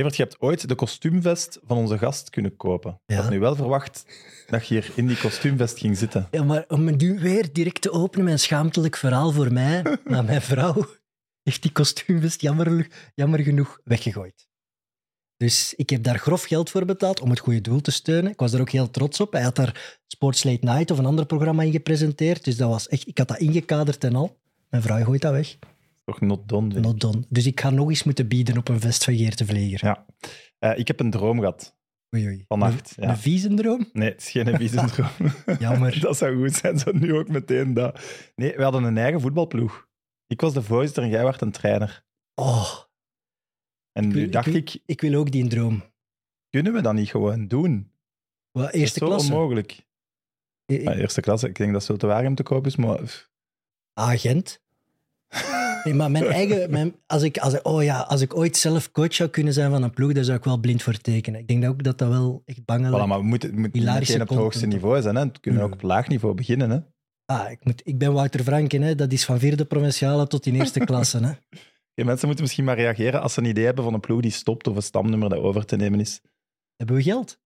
Evert, je hebt ooit de kostuumvest van onze gast kunnen kopen. Ik Ja. had nu wel verwacht dat je hier in die kostuumvest ging zitten. Ja, maar om nu weer direct te openen met een schaamtelijk verhaal voor mij, maar mijn vrouw heeft die kostuumvest jammer, jammer genoeg weggegooid. Dus ik heb daar grof geld voor betaald om het goede doel te steunen. Ik was er ook heel trots op. Hij had daar Sports Late Night of een ander programma in gepresenteerd. Dus dat was echt, ik had dat ingekaderd en al. Mijn vrouw gooit dat weg. Toch not done. Not. Dus ik ga nog eens moeten bieden op een vest van Geert de Vleger. Ja. Eh, ik heb een droom gehad. Oei, oei. Vannacht, Een, ja. een viezendroom? Nee, het is geen visendroom. Jammer. dat zou goed zijn, zo nu ook meteen dat. Nee, we hadden een eigen voetbalploeg. Ik was de voorzitter en jij werd een trainer. Oh, En nu dacht ik, ik, ik wil ook die droom. kunnen we dat niet gewoon doen? Wat, Dat is eerste zo klasse? onmogelijk. Eh, eh, eerste klasse, ik denk dat zo te waar om te kopen is, maar... agent. Nee, maar mijn eigen... Mijn, als, ik, als, ik- oh ja, als ik ooit zelf coach zou kunnen zijn van een ploeg, daar zou ik wel blind voor tekenen. Ik denk ook dat dat wel echt bangelijk... Voilà, maar we moeten, het moet meteen op het hoogste niveau zijn. Hè. We kunnen Ja. ook op laag niveau beginnen. Hè. Ah, ik, moet, ik ben Wouter Franken, hè. dat is van vierde provinciale tot in eerste klasse. Hè. Ja, mensen moeten misschien maar reageren als ze een idee hebben van een ploeg die stopt of een stamnummer dat over te nemen is. Hebben we geld?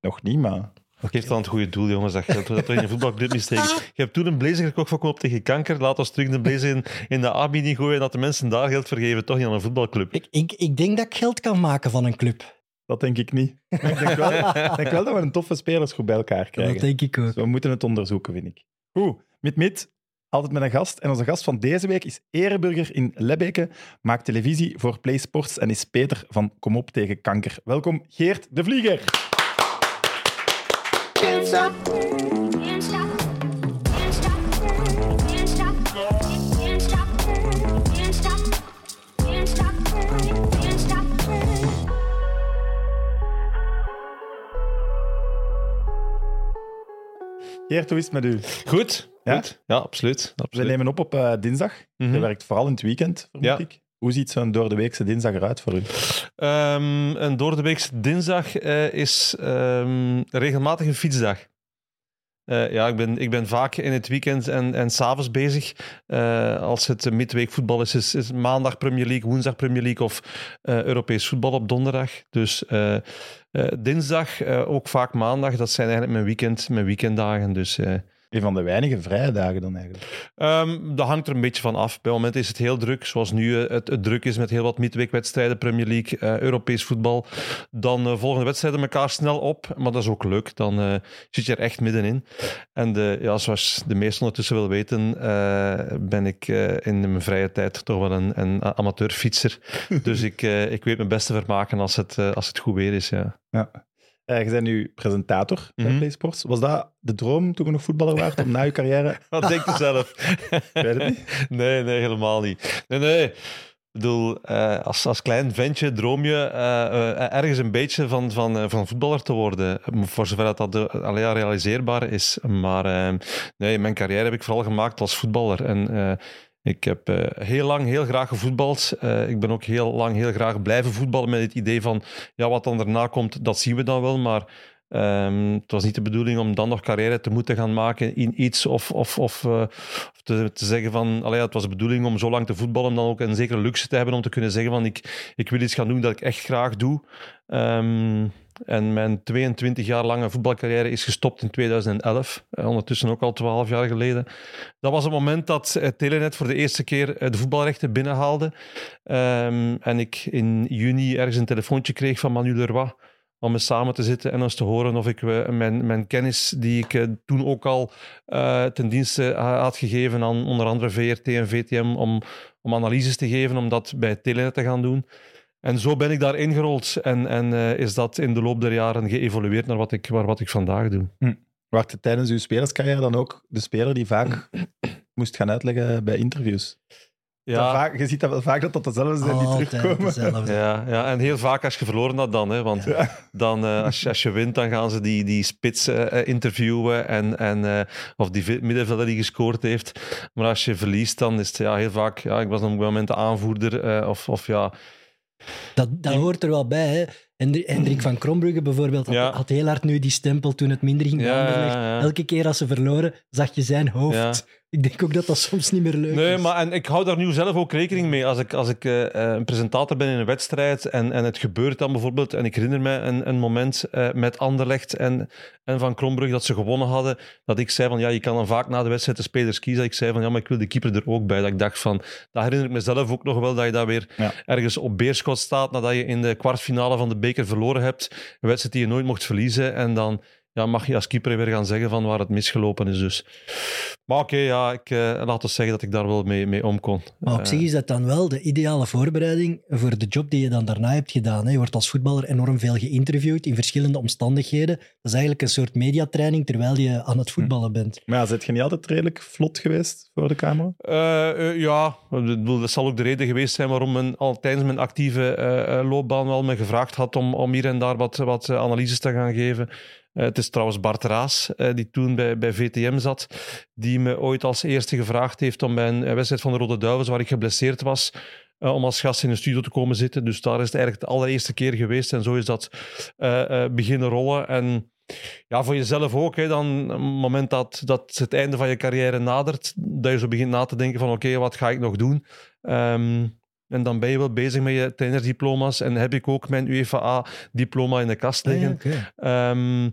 Nog niet, maar... Geef dan het goede doel, jongens. Dat geld dat toch in een voetbalclub niet steken. Je hebt toen een blazer gekocht van Kom op tegen kanker. Laat ons terug de blazer in, in de aanbieding gooien en dat de mensen daar geld vergeven. Toch niet aan een voetbalclub. Ik, ik, ik denk dat ik geld kan maken van een club. Dat denk ik niet. ik denk wel, denk wel dat we een toffe spelersgroep bij elkaar Dat krijgen. denk ik ook. Dus we moeten het onderzoeken, vind ik. Goed, mit mit. Altijd met een gast. En onze gast van deze week is ereburger in Lebbeke, maakt televisie voor Play Sports en is Peter van Kom op tegen kanker. Welkom, Geert de Vlieger. Ja, hoe is het met u? Goed. Ja, ja absoluut, absoluut. We nemen op op eh, dinsdag. Je mhm. werkt vooral in het weekend, vermoed ik. Hoe ziet zo'n door de weekse dinsdag eruit voor u? Ehm, en door de week dinsdag eh, is ehm, regelmatig een fietsdag. Eh, ja, ik ben, ik ben vaak in het weekend en, en s'avonds bezig. Eh, als het midweek voetbal is, is, maandag Premier League, woensdag Premier League of Europees voetbal op donderdag. Dus dinsdag, ook vaak maandag, dat zijn eigenlijk mijn, weekend, mijn weekenddagen. Dus Een van de weinige vrije dagen dan eigenlijk. Ehm, dat hangt er een beetje van af. Bij het moment is het heel druk, zoals nu eh, het, het druk is met heel wat midweekwedstrijden, Premier League, eh, Europees voetbal. Dan eh, volgen de wedstrijden elkaar snel op, maar dat is ook leuk. Dan zit je er echt middenin. En de, ja, zoals de meesten ondertussen wel weten, ben ik in mijn vrije tijd toch wel een, een amateurfietser. dus ik, ik weet mijn best te vermaken als het, als het goed weer is. Ja. Ja. Eh, je bent nu presentator bij Mhm. Play Sports. Was dat de droom toen je nog voetballer werd om na je carrière... Wat denk je zelf? Weet het niet. Nee, nee, helemaal niet. Nee, nee. Ik bedoel, eh, als, als klein ventje droom je eh, ergens een beetje van, van, van voetballer te worden. Voor zover dat, dat ja, realiseerbaar is. Maar nee, mijn carrière heb ik vooral gemaakt als voetballer. En ik heb eh, heel lang heel graag gevoetbald. Eh, ik ben ook heel lang heel graag blijven voetballen met het idee van ja, wat dan daarna komt, dat zien we dan wel. Maar ehm, het was niet de bedoeling om dan nog carrière te moeten gaan maken in iets of, of, of, eh, te, te zeggen van, allee, het was de bedoeling om zo lang te voetballen, om dan ook een zekere luxe te hebben om te kunnen zeggen van ik, ik wil iets gaan doen dat ik echt graag doe. Ehm, en mijn 22 jaar lange voetbalcarrière is gestopt in 2011, eh, ondertussen ook al 12 jaar geleden. Dat was het moment dat eh, Telenet voor de eerste keer eh, de voetbalrechten binnenhaalde. Ehm, en ik in juni ergens een telefoontje kreeg van Manu Leroy om eens samen te zitten en eens te horen of ik eh, mijn, mijn kennis, die ik toen ook al ten dienste ha- had gegeven aan onder andere VRT en VTM, om, om analyses te geven, om dat bij Telenet te gaan doen. En zo ben ik daar ingerold en, en eh, is dat in de loop der jaren geëvolueerd naar wat ik, waar, wat ik vandaag doe. Werd je tijdens uw spelerscarrière dan ook de speler die vaak moest gaan uitleggen bij interviews? Vaak, je ziet dat wel vaak dat dat dezelfde zijn die Altijd terugkomen. dezelfde. Ja, ja, en heel vaak als je verloren had dan. Hè, want dan, eh, als, je, als je wint, dan gaan ze die, die spits eh, interviewen. En, en, eh, of die middenvelder die gescoord heeft. Maar als je verliest, dan is het ja, heel vaak... Ja, ik was dan op dat moment de aanvoerder. eh, of, of ja, Dat, dat hoort er wel bij. Hè. Hendri- Hendrik van Krombrugge bijvoorbeeld had, Ja. had heel hard nu die stempel toen het minder ging Ja. Elke keer als ze verloren, zag je zijn hoofd. Ik denk ook dat dat soms niet meer leuk Nee, is. maar en ik hou daar nu zelf ook rekening mee. Als ik, als ik eh, eh, een presentator ben in een wedstrijd en, en het gebeurt dan bijvoorbeeld, en ik herinner me een, een moment eh, met Anderlecht en, en Van Krombrug dat ze gewonnen hadden, dat ik zei van ja, je kan dan vaak na de wedstrijd de spelers kiezen. Dat ik zei van ja, maar ik wil de keeper er ook bij. Dat ik dacht van, dat herinner ik mezelf ook nog wel, dat je daar weer Ja. ergens op beerschot staat nadat je in de kwartfinale van de beker verloren hebt. Een wedstrijd die je nooit mocht verliezen en dan ja, mag je als keeper weer gaan zeggen van waar het misgelopen is. Dus. Maar oké, ja, ik, eh, laat ons zeggen dat ik daar wel mee, mee om kon. Maar op Eh, zich is dat dan wel de ideale voorbereiding voor de job die je dan daarna hebt gedaan. hè. Je wordt als voetballer enorm veel geïnterviewd in verschillende omstandigheden. Dat is eigenlijk een soort mediatraining terwijl je aan het voetballen bent. Maar ja, zit je niet altijd redelijk vlot geweest voor de camera? Eh, ja, dat zal ook de reden geweest zijn waarom men al tijdens mijn actieve eh, eh, loopbaan wel me gevraagd had om, om hier en daar wat, wat analyses te gaan geven. Eh, het is trouwens Bart Raas, eh, die toen bij, bij VTM zat, die me ooit als eerste gevraagd heeft om bij een eh, wedstrijd van de Rode Duivels, waar ik geblesseerd was, om als gast in de studio te komen zitten. Dus daar is het eigenlijk de allereerste keer geweest en zo is dat beginnen rollen. En ja, voor jezelf ook. Hè, dan, het moment dat, dat het einde van je carrière nadert, dat je zo begint na te denken van oké, wat ga ik nog doen? Ehm, en dan ben je wel bezig met je trainerdiploma's. En heb ik ook mijn UEFA-diploma in de kast Ah, ja, liggen. oké.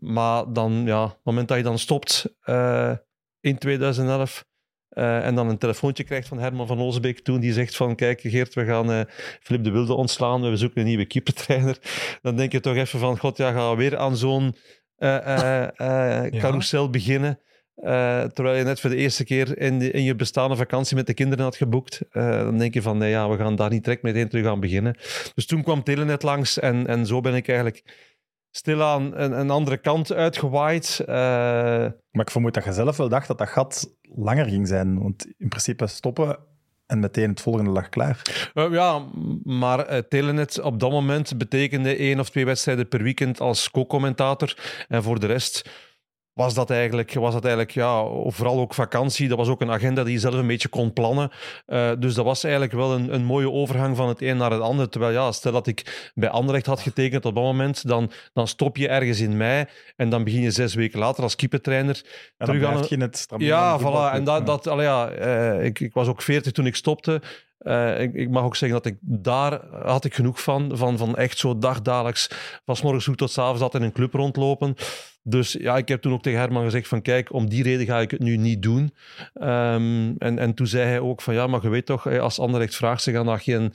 Maar dan, ja, op het moment dat je dan stopt eh, in 2011 eh, en dan een telefoontje krijgt van Herman van Olsbeek toen, die zegt van kijk Geert, we gaan eh Filip de Wilde ontslaan, we zoeken een nieuwe keepertrainer. Dan denk je toch even van, god, ja, gaan we weer aan zo'n Ja. carousel beginnen. Terwijl je net voor de eerste keer in, de- in je bestaande vakantie met de kinderen had geboekt. Dan denk je van, nee, ja, we gaan daar niet direct meteen terug aan beginnen. Dus toen kwam Telenet langs en, en zo ben ik eigenlijk stilaan een, een andere kant uitgewaaid. Eh, Maar ik vermoed dat je zelf wel dacht dat dat gat langer ging zijn. Want in principe stoppen en meteen het volgende lag klaar. eh, ja, maar eh, Telenet op dat moment betekende één of twee wedstrijden per weekend als co-commentator. En voor de rest was dat eigenlijk, was dat eigenlijk ja, vooral ook vakantie. Dat was ook een agenda die je zelf een beetje kon plannen. Eh, dus dat was eigenlijk wel een, een mooie overgang van het een naar het ander. Terwijl ja, stel dat ik bij Anderlecht had getekend op dat moment, dan, dan stop je ergens in mei en dan begin je zes weken later als keepertrainer En Terug aan je het Ja, voilà. En dat, dat, allee, ja, eh, ik, ik was ook 40 toen ik stopte. Eh, ik, ik mag ook zeggen dat ik daar had ik genoeg van. Van, van echt zo dagdagelijks van 's morgens vroeg tot 's avonds altijd in een club rondlopen. Dus ja, ik heb toen ook tegen Herman gezegd van kijk, om die reden ga ik het nu niet doen. Ehm, en, en toen zei hij ook van ja, maar je weet toch, als Anderlecht vraagt, ze gaan dat geen,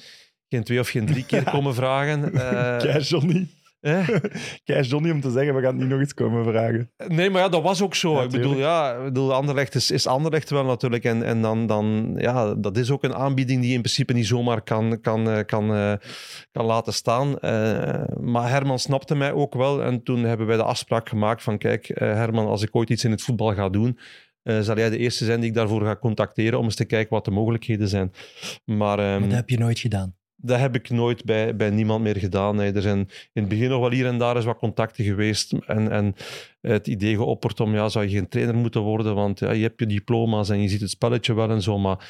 geen twee of geen drie keer komen vragen. Eh, Kei Johnny. Eh? Kei Johnny om te zeggen, we gaan het niet nog eens komen vragen. Nee, maar ja, dat was ook zo. Ja, ik bedoel, ja, ik bedoel, Anderlecht is, is Anderlecht wel natuurlijk. En, en dan, dan, ja, dat is ook een aanbieding die je in principe niet zomaar kan, kan, eh, kan, eh, kan laten staan. Eh, maar Herman snapte mij ook wel. En toen hebben wij de afspraak gemaakt van, kijk, eh, Herman, als ik ooit iets in het voetbal ga doen, eh, zal jij de eerste zijn die ik daarvoor ga contacteren om eens te kijken wat de mogelijkheden zijn. Maar, ehm, Maar dat heb je nooit gedaan. Dat heb ik nooit bij, bij niemand meer gedaan. Er zijn in het begin nog wel hier en daar eens wat contacten geweest. En, en het idee geopperd om, ja, zou je geen trainer moeten worden? Want ja, je hebt je diploma's en je ziet het spelletje wel en zo. Maar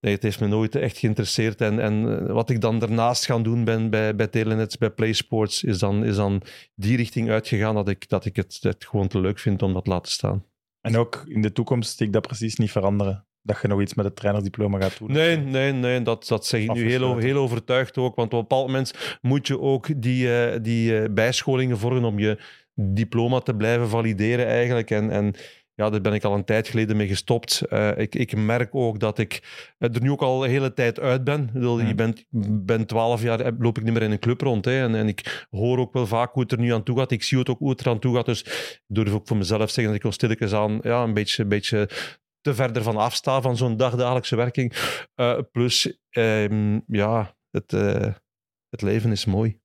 nee, het heeft me nooit echt geïnteresseerd. En, en eh, wat ik dan daarnaast gaan doen ben bij, bij Telenet, bij PlaySports, is dan, is dan die richting uitgegaan dat ik, dat ik het, het gewoon te leuk vind om dat te laten staan. En ook in de toekomst zie ik dat precies niet veranderen. Dat je nog iets met het trainersdiploma gaat doen. Nee, nee, nee, dat, dat zeg ik nu heel, heel overtuigd ook. Want op een bepaald moment moet je ook die, eh, die eh, bijscholingen volgen om je diploma te blijven valideren eigenlijk. En, en ja, daar ben ik al een tijd geleden mee gestopt. Eh, ik, ik merk ook dat ik er nu ook al een hele tijd uit ben. Bedoel. Je bent, ben twaalf jaar, loop ik niet meer in een club rond. Hè. En, en ik hoor ook wel vaak hoe het er nu aan toe gaat. Ik zie het ook hoe het er aan toe gaat. Dus ik durf ook voor mezelf zeggen dat ik al stilletjes aan ja, een beetje... Een beetje te verder van afsta van zo'n dagdagelijkse werking. Eh, plus, ehm, ja, het, eh, het leven is mooi.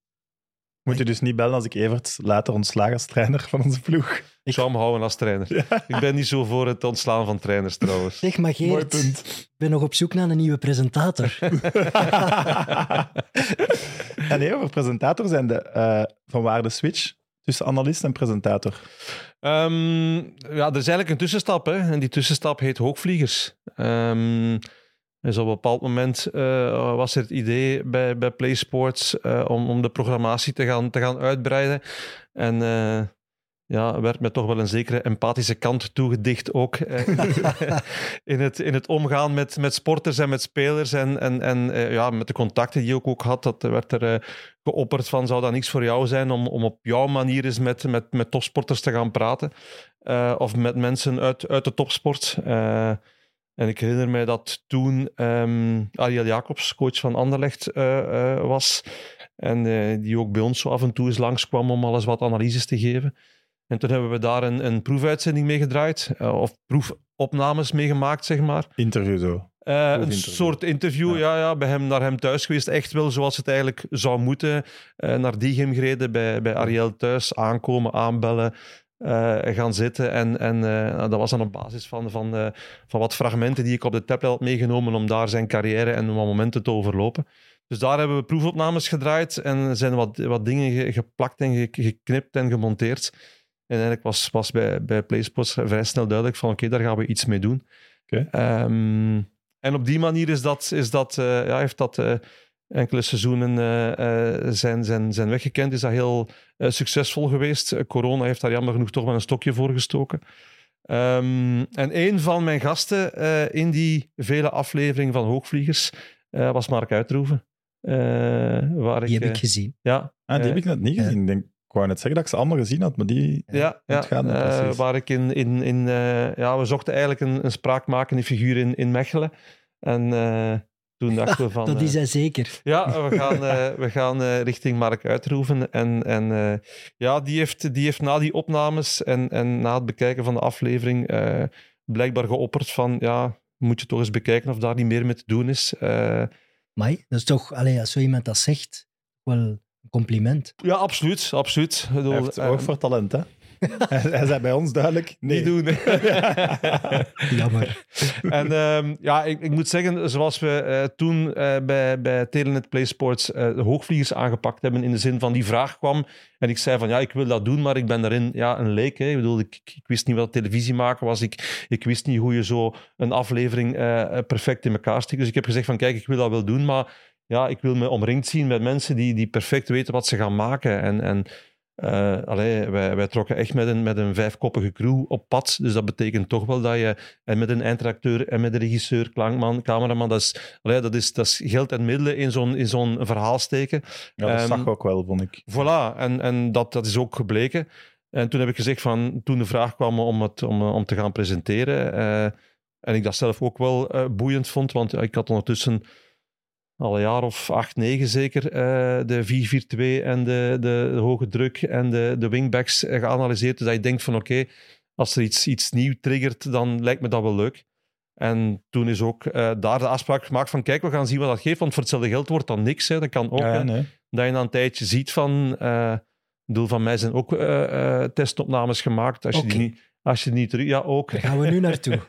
Moet je dus niet bellen als ik Evert later ontslagen als trainer van onze ploeg. Ik zou hem houden als trainer. Ik ben niet zo voor het ontslaan van trainers trouwens. Zeg maar Mooi Geert, punt. ik ben nog op zoek naar een nieuwe presentator. en nee, over presentator zijn de, eh, van waar de switch tussen analist en presentator. Ehm, ja, er is eigenlijk een tussenstap. Hè? En die tussenstap heet hoogvliegers. Ehm, dus op een bepaald moment eh, was er het idee bij, bij PlaySports eh, om, om de programmatie te gaan, te gaan uitbreiden. En eh, ja, werd me toch wel een zekere empathische kant toegedicht ook eh, in, het, in het omgaan met, met sporters en met spelers en, en, en eh, ja, met de contacten die ik ook had. Dat werd er eh, geopperd van, zou dat niks voor jou zijn om, om op jouw manier eens met, met, met topsporters te gaan praten eh, of met mensen uit, uit de topsport. Eh, en ik herinner mij dat toen ehm, Ariel Jacobs, coach van Anderlecht, was. En die ook bij ons zo af en toe eens langskwam om alles wat analyses te geven. En toen hebben we daar een, een proefuitzending mee gedraaid, eh, of proefopnames mee gemaat, zeg maar. Interview zo. Eh, een soort interview, Ja. ja. Ja, bij hem, naar hem thuis geweest. Echt wel zoals het eigenlijk zou moeten. Eh, naar die gereden, bij, bij Ariel thuis, aankomen, aanbellen, gaan zitten. En, en nou, dat was dan op basis van, van, van wat fragmenten die ik op de tablet had meegenomen om daar zijn carrière en wat momenten te overlopen. Dus daar hebben we proefopnames gedraaid en zijn wat, wat dingen ge- geplakt en ge- geknipt en gemonteerd. En eigenlijk was, was bij, bij PlaySports vrij snel duidelijk van oké, daar gaan we iets mee doen. Oké. Ehm, en op die manier is dat, is dat, eh, ja, heeft dat eh, enkele seizoenen eh, eh, zijn, zijn, zijn weggekend. Is dat heel eh, succesvol geweest. Corona heeft daar jammer genoeg toch wel een stokje voor gestoken. Ehm, en een van mijn gasten eh, in die vele afleveringen van Hoogvliegers eh, was Mark Uitroeven. Eh, waar Die ik, heb ik gezien. ja, Ah, die heb ik net niet gezien. Ik, denk, ik wou net zeggen dat ik ze allemaal gezien had, maar die... Ja, ja eh, waar ik in, in, in eh, ja, we zochten eigenlijk een, een spraakmakende figuur in, in Mechelen. En eh, toen dachten we van... Dat is hij zeker. ja, we gaan, eh, we gaan eh, richting Mark Uitroeven. En, en eh, ja, die heeft, die heeft na die opnames en, en na het bekijken van de aflevering eh, blijkbaar geopperd van, ja, moet je toch eens bekijken of daar niet meer mee te doen is. Eh, Maar dat is toch, allee, als zo iemand dat zegt, wel een compliment. ja, absoluut, absoluut. Ik bedoel, Hij heeft eh, oog voor talent, hè? hij, zei bij ons duidelijk, nee. niet doen. Jammer. en ehm, ja, ik, ik moet zeggen, zoals we eh, toen eh, bij, bij Telenet Play Sports eh, de hoogvliegers aangepakt hebben, in de zin van die vraag kwam en ik zei van ja, ik wil dat doen, maar ik ben daarin ja, een leek. Hè. Ik bedoel, ik, ik wist niet wat televisie maken was. Ik, ik wist niet hoe je zo een aflevering eh, perfect in elkaar stikt. Dus ik heb gezegd van kijk, ik wil dat wel doen, maar ja, ik wil me omringd zien met mensen die, die perfect weten wat ze gaan maken. En, en allee, wij, wij trokken echt met een, met een vijfkoppige crew op pad. Dus dat betekent toch wel dat je... En met een eindredacteur en met een regisseur, klankman, cameraman. Dat is, allee, dat is, dat is geld en middelen in zo'n, in zo'n verhaal steken. Ja, dat Ehm, zag ik ook wel, vond ik. Voilà, en, en dat, dat is ook gebleken. En toen heb ik gezegd van... Toen de vraag kwam om, het, om, om te gaan presenteren... eh, en ik dat zelf ook wel eh, boeiend vond, want ik had ondertussen al een jaar of acht, negen zeker, eh, de 4-4-2 en de, de, de hoge druk en de, de wingbacks eh, geanalyseerd. Dus dat je denkt van oké, als er iets, iets nieuw triggert, dan lijkt me dat wel leuk. En toen is ook eh, daar de afspraak gemaakt van kijk, we gaan zien wat dat geeft, want voor hetzelfde geld wordt dan niks. Hè. Dat kan ook. ja, hè nee. dat je na een tijdje ziet van... ik bedoel, van mij zijn ook testopnames gemaakt. Als je, die niet, als je niet terug... Ja, ook. Daar gaan we nu naartoe.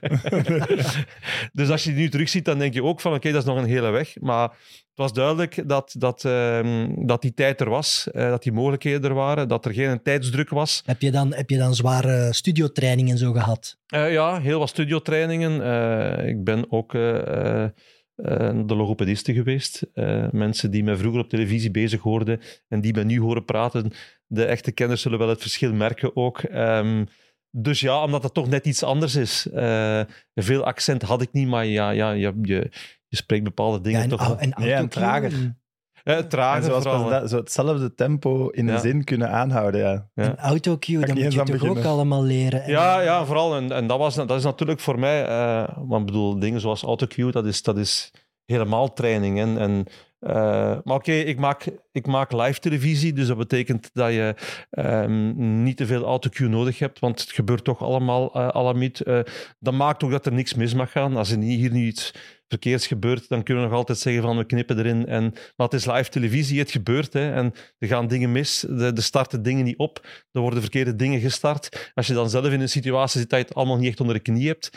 dus als je die nu terugziet, dan denk je ook van oké, dat is nog een hele weg. Maar het was duidelijk dat, dat, ehm, dat die tijd er was, eh, dat die mogelijkheden er waren, dat er geen tijdsdruk was. heb, je dan, heb je dan zware studiotraining en zo gehad? Eh, ja, heel wat studiotrainingen. Eh, ik ben ook de logopediste geweest. Eh, mensen die mij vroeger op televisie bezig hoorden en die mij nu horen praten, de echte kenners zullen wel het verschil merken ook. Ehm, dus ja, omdat het toch net iets anders is. Eh, veel accent had ik niet, maar ja, ja je, je, je spreekt bepaalde dingen Ja, en, toch en Nee, en trager. en- Eh, En trager zoals vooral. we dat- zo hetzelfde tempo in de Ja. zin kunnen aanhouden, ja. Ja. En autocue, dat moet je toch ook allemaal leren. En- Ja, ja vooral. En, en dat, was, dat is natuurlijk voor mij, eh want ik bedoel, dingen zoals autocue, dat is, dat is helemaal training. En, en, eh, maar oké, ik, maak, ik maak live televisie, dus dat betekent dat je ehm, niet te veel autocue nodig hebt, want het gebeurt toch allemaal uh, alamiet. Eh, dat maakt ook dat er niks mis mag gaan. Als er hier nu iets verkeerds gebeurt, dan kunnen we nog altijd zeggen van we knippen erin. En, maar het is live televisie, het gebeurt. Hè, en er gaan dingen mis, er starten dingen niet op, er worden verkeerde dingen gestart. Als je dan zelf in een situatie zit dat je het allemaal niet echt onder de knie hebt,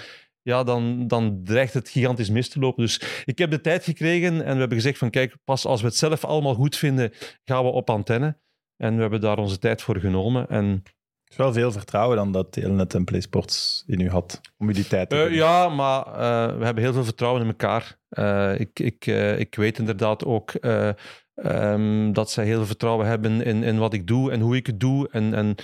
ja, dan, dan dreigt het gigantisch mis te lopen. Dus ik heb de tijd gekregen en we hebben gezegd van kijk, pas als we het zelf allemaal goed vinden, gaan we op antenne. En we hebben daar onze tijd voor genomen. En Het is wel veel vertrouwen dan dat Telenet en PlaySports in u had, om u die tijd te Eh, geven. ja, maar eh, we hebben heel veel vertrouwen in elkaar. Eh, ik, ik, ik weet inderdaad ook eh, ehm, dat zij heel veel vertrouwen hebben in, in wat ik doe en hoe ik het doe. En, en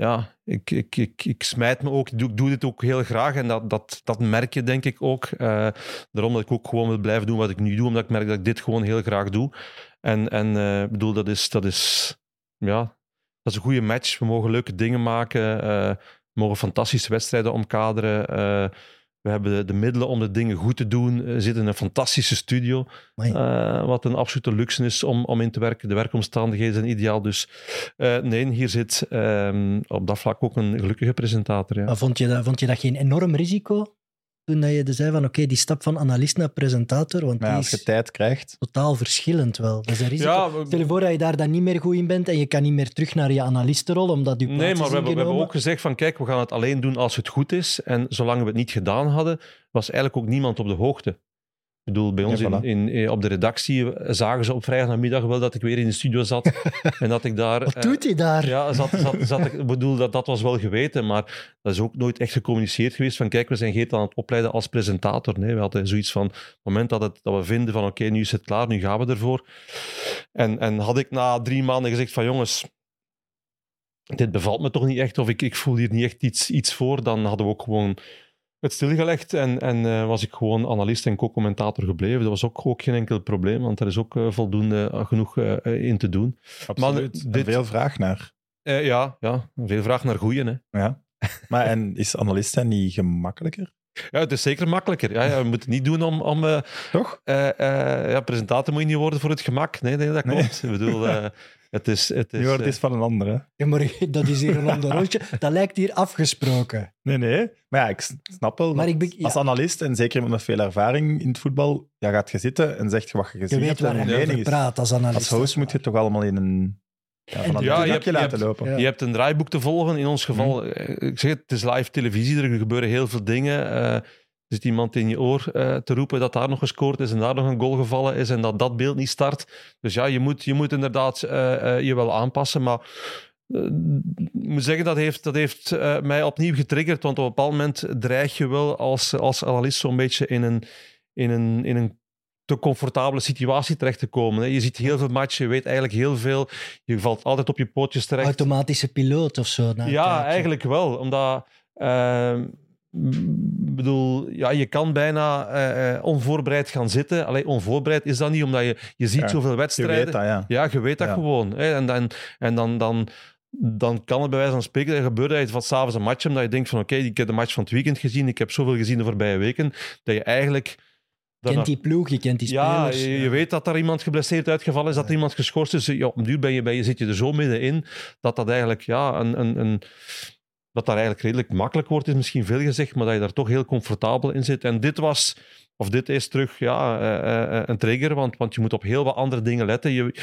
ja, ik, ik, ik, ik smijt me ook. Ik doe, dit ook heel graag en dat, dat, dat merk je denk ik ook. Eh, daarom dat ik ook gewoon wil blijven doen wat ik nu doe, omdat ik merk dat ik dit gewoon heel graag doe. En, en eh, bedoel, dat is, dat is, ja, dat is een goede match. We mogen leuke dingen maken. eh, we mogen fantastische wedstrijden omkaderen. Eh, we hebben de, de middelen om de dingen goed te doen. We zitten in een fantastische studio. Eh, wat een absolute luxe is om, om in te werken. De werkomstandigheden zijn ideaal. Dus eh, nee, hier zit ehm, op dat vlak ook een gelukkige presentator. Ja. Maar vond je, dat, vond je dat geen enorm risico? Toen dat je dus zei van oké, die stap van analist naar presentator, want ja, die als je is tijd krijgt. totaal verschillend wel. Dat is een risico. Ja, we- Stel je voor dat je daar dan niet meer goed in bent en je kan niet meer terug naar je analistenrol, omdat je Nee, is maar we hebben, we hebben ook gezegd van kijk, we gaan het alleen doen als het goed is. En zolang we het niet gedaan hadden, was eigenlijk ook niemand op de hoogte. Ik bedoel, bij ons Ja, in, voilà. in, eh, op de redactie zagen ze op vrijdagmiddag wel dat ik weer in de studio zat. en dat ik daar... Wat eh, doet hij daar? Ja, zat, zat, zat, ik bedoel, dat, dat was wel geweten, maar dat is ook nooit echt gecommuniceerd geweest van kijk, we zijn Geert aan het opleiden als presentator. Nee, we hadden zoiets van, op het moment dat, het, dat we vinden van oké, nu is het klaar, nu gaan we ervoor. En, en had ik na drie maanden gezegd van jongens, dit bevalt me toch niet echt, of ik, ik voel hier niet echt iets, iets voor, dan hadden we ook gewoon het stilgelegd en, en eh, was ik gewoon analist en co-commentator gebleven. Dat was ook, ook geen enkel probleem, want er is ook eh, voldoende eh, genoeg in te doen. Absoluut. Dit- veel vraag naar. Ja, ja, veel vraag naar goeien. Hè. Ja. Maar en is analist zijn niet gemakkelijker? Ja, het is zeker makkelijker. Ja, ja, we moeten het niet doen om... om Toch? ja, presentator moet je niet worden voor het gemak. Nee, nee dat Nee. klopt. Ik bedoel, het is... Het is Nu wordt eh, het van een ander, hè? Ja, maar dat is hier een ander rondje. Dat lijkt hier afgesproken. Nee, nee. Maar ja, ik snap wel. Maar ik ben- ja. Als analist, en zeker iemand met veel ervaring in het voetbal, ja, gaat je zitten en zegt je wat je Je gezien weet hebt waar je je over is. praat als analist. Als host moet je het toch allemaal in een... Ja, van Ja, je hebt- je laten hebt- lopen. Je hebt een draaiboek te volgen. In ons geval, Mhm. eh, ik zeg het, het is live televisie. Er gebeuren heel veel dingen. Eh, zit iemand in je oor eh, te roepen dat daar nog gescoord is en daar nog een goal gevallen is en dat dat beeld niet start. Dus ja, je moet, je moet inderdaad eh, eh, je wel aanpassen. Maar ik moet zeggen, dat heeft, dat heeft mij opnieuw getriggerd. Want op een bepaald moment dreig je wel als, als analist zo'n beetje in een, in een, in een te comfortabele situatie terecht te komen. hè. Je ziet heel veel matchen, je weet eigenlijk heel veel. Je valt altijd op je pootjes terecht. Automatische piloot of zo. Ja, eigenlijk wel. Omdat, bedoel, ja, je kan bijna eh, eh, onvoorbereid gaan zitten. Alleen onvoorbereid is dat niet, omdat je, je ziet Ja, zoveel Je wedstrijden. weet dat, ja. Ja, je weet dat Ja. gewoon. Hè? En, dan, en dan, dan, dan kan het bij wijze van spreken dat gebeurt dat je van s'avonds een match hebt, dat je denkt van oké, ik heb de match van het weekend gezien, ik heb zoveel gezien de voorbije weken, dat je eigenlijk... Je kent die ploeg, je kent die Ja, spelers. je, je weet dat er iemand geblesseerd uitgevallen is, dat er iemand geschorst is. Ja, op een duur ben je, ben je, zit je er zo middenin dat dat eigenlijk ja, een, een, een, dat daar eigenlijk redelijk makkelijk wordt, is misschien veel gezegd, maar dat je daar toch heel comfortabel in zit. En dit was, of dit is terug ja, eh, eh, een trigger, want, want je moet op heel wat andere dingen letten. Je,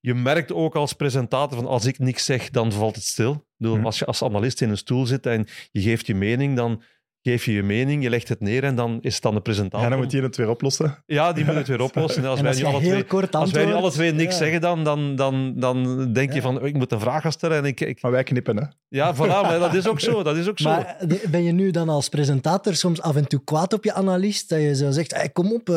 je merkt ook als presentator van als ik niks zeg, dan valt het stil. Ik bedoel, Hm. Als je als analist in een stoel zit en je geeft je mening, dan geef je je mening, je legt het neer en dan is het dan de presentator. Ja, dan moet je het weer oplossen. Ja, die moet het weer oplossen. En als, En wij als nu alle twee, als wij nu antwoordt, alle twee niks ja. zeggen, dan, dan, dan, dan denk je van, ik moet een vraag gaan stellen. En ik, ik, Maar wij knippen, hè. ja, voilà, maar dat is ook zo. Dat is ook zo. Maar de- ben je nu dan als presentator soms af en toe kwaad op je analist? Dat je zo zegt, hey, kom op, eh,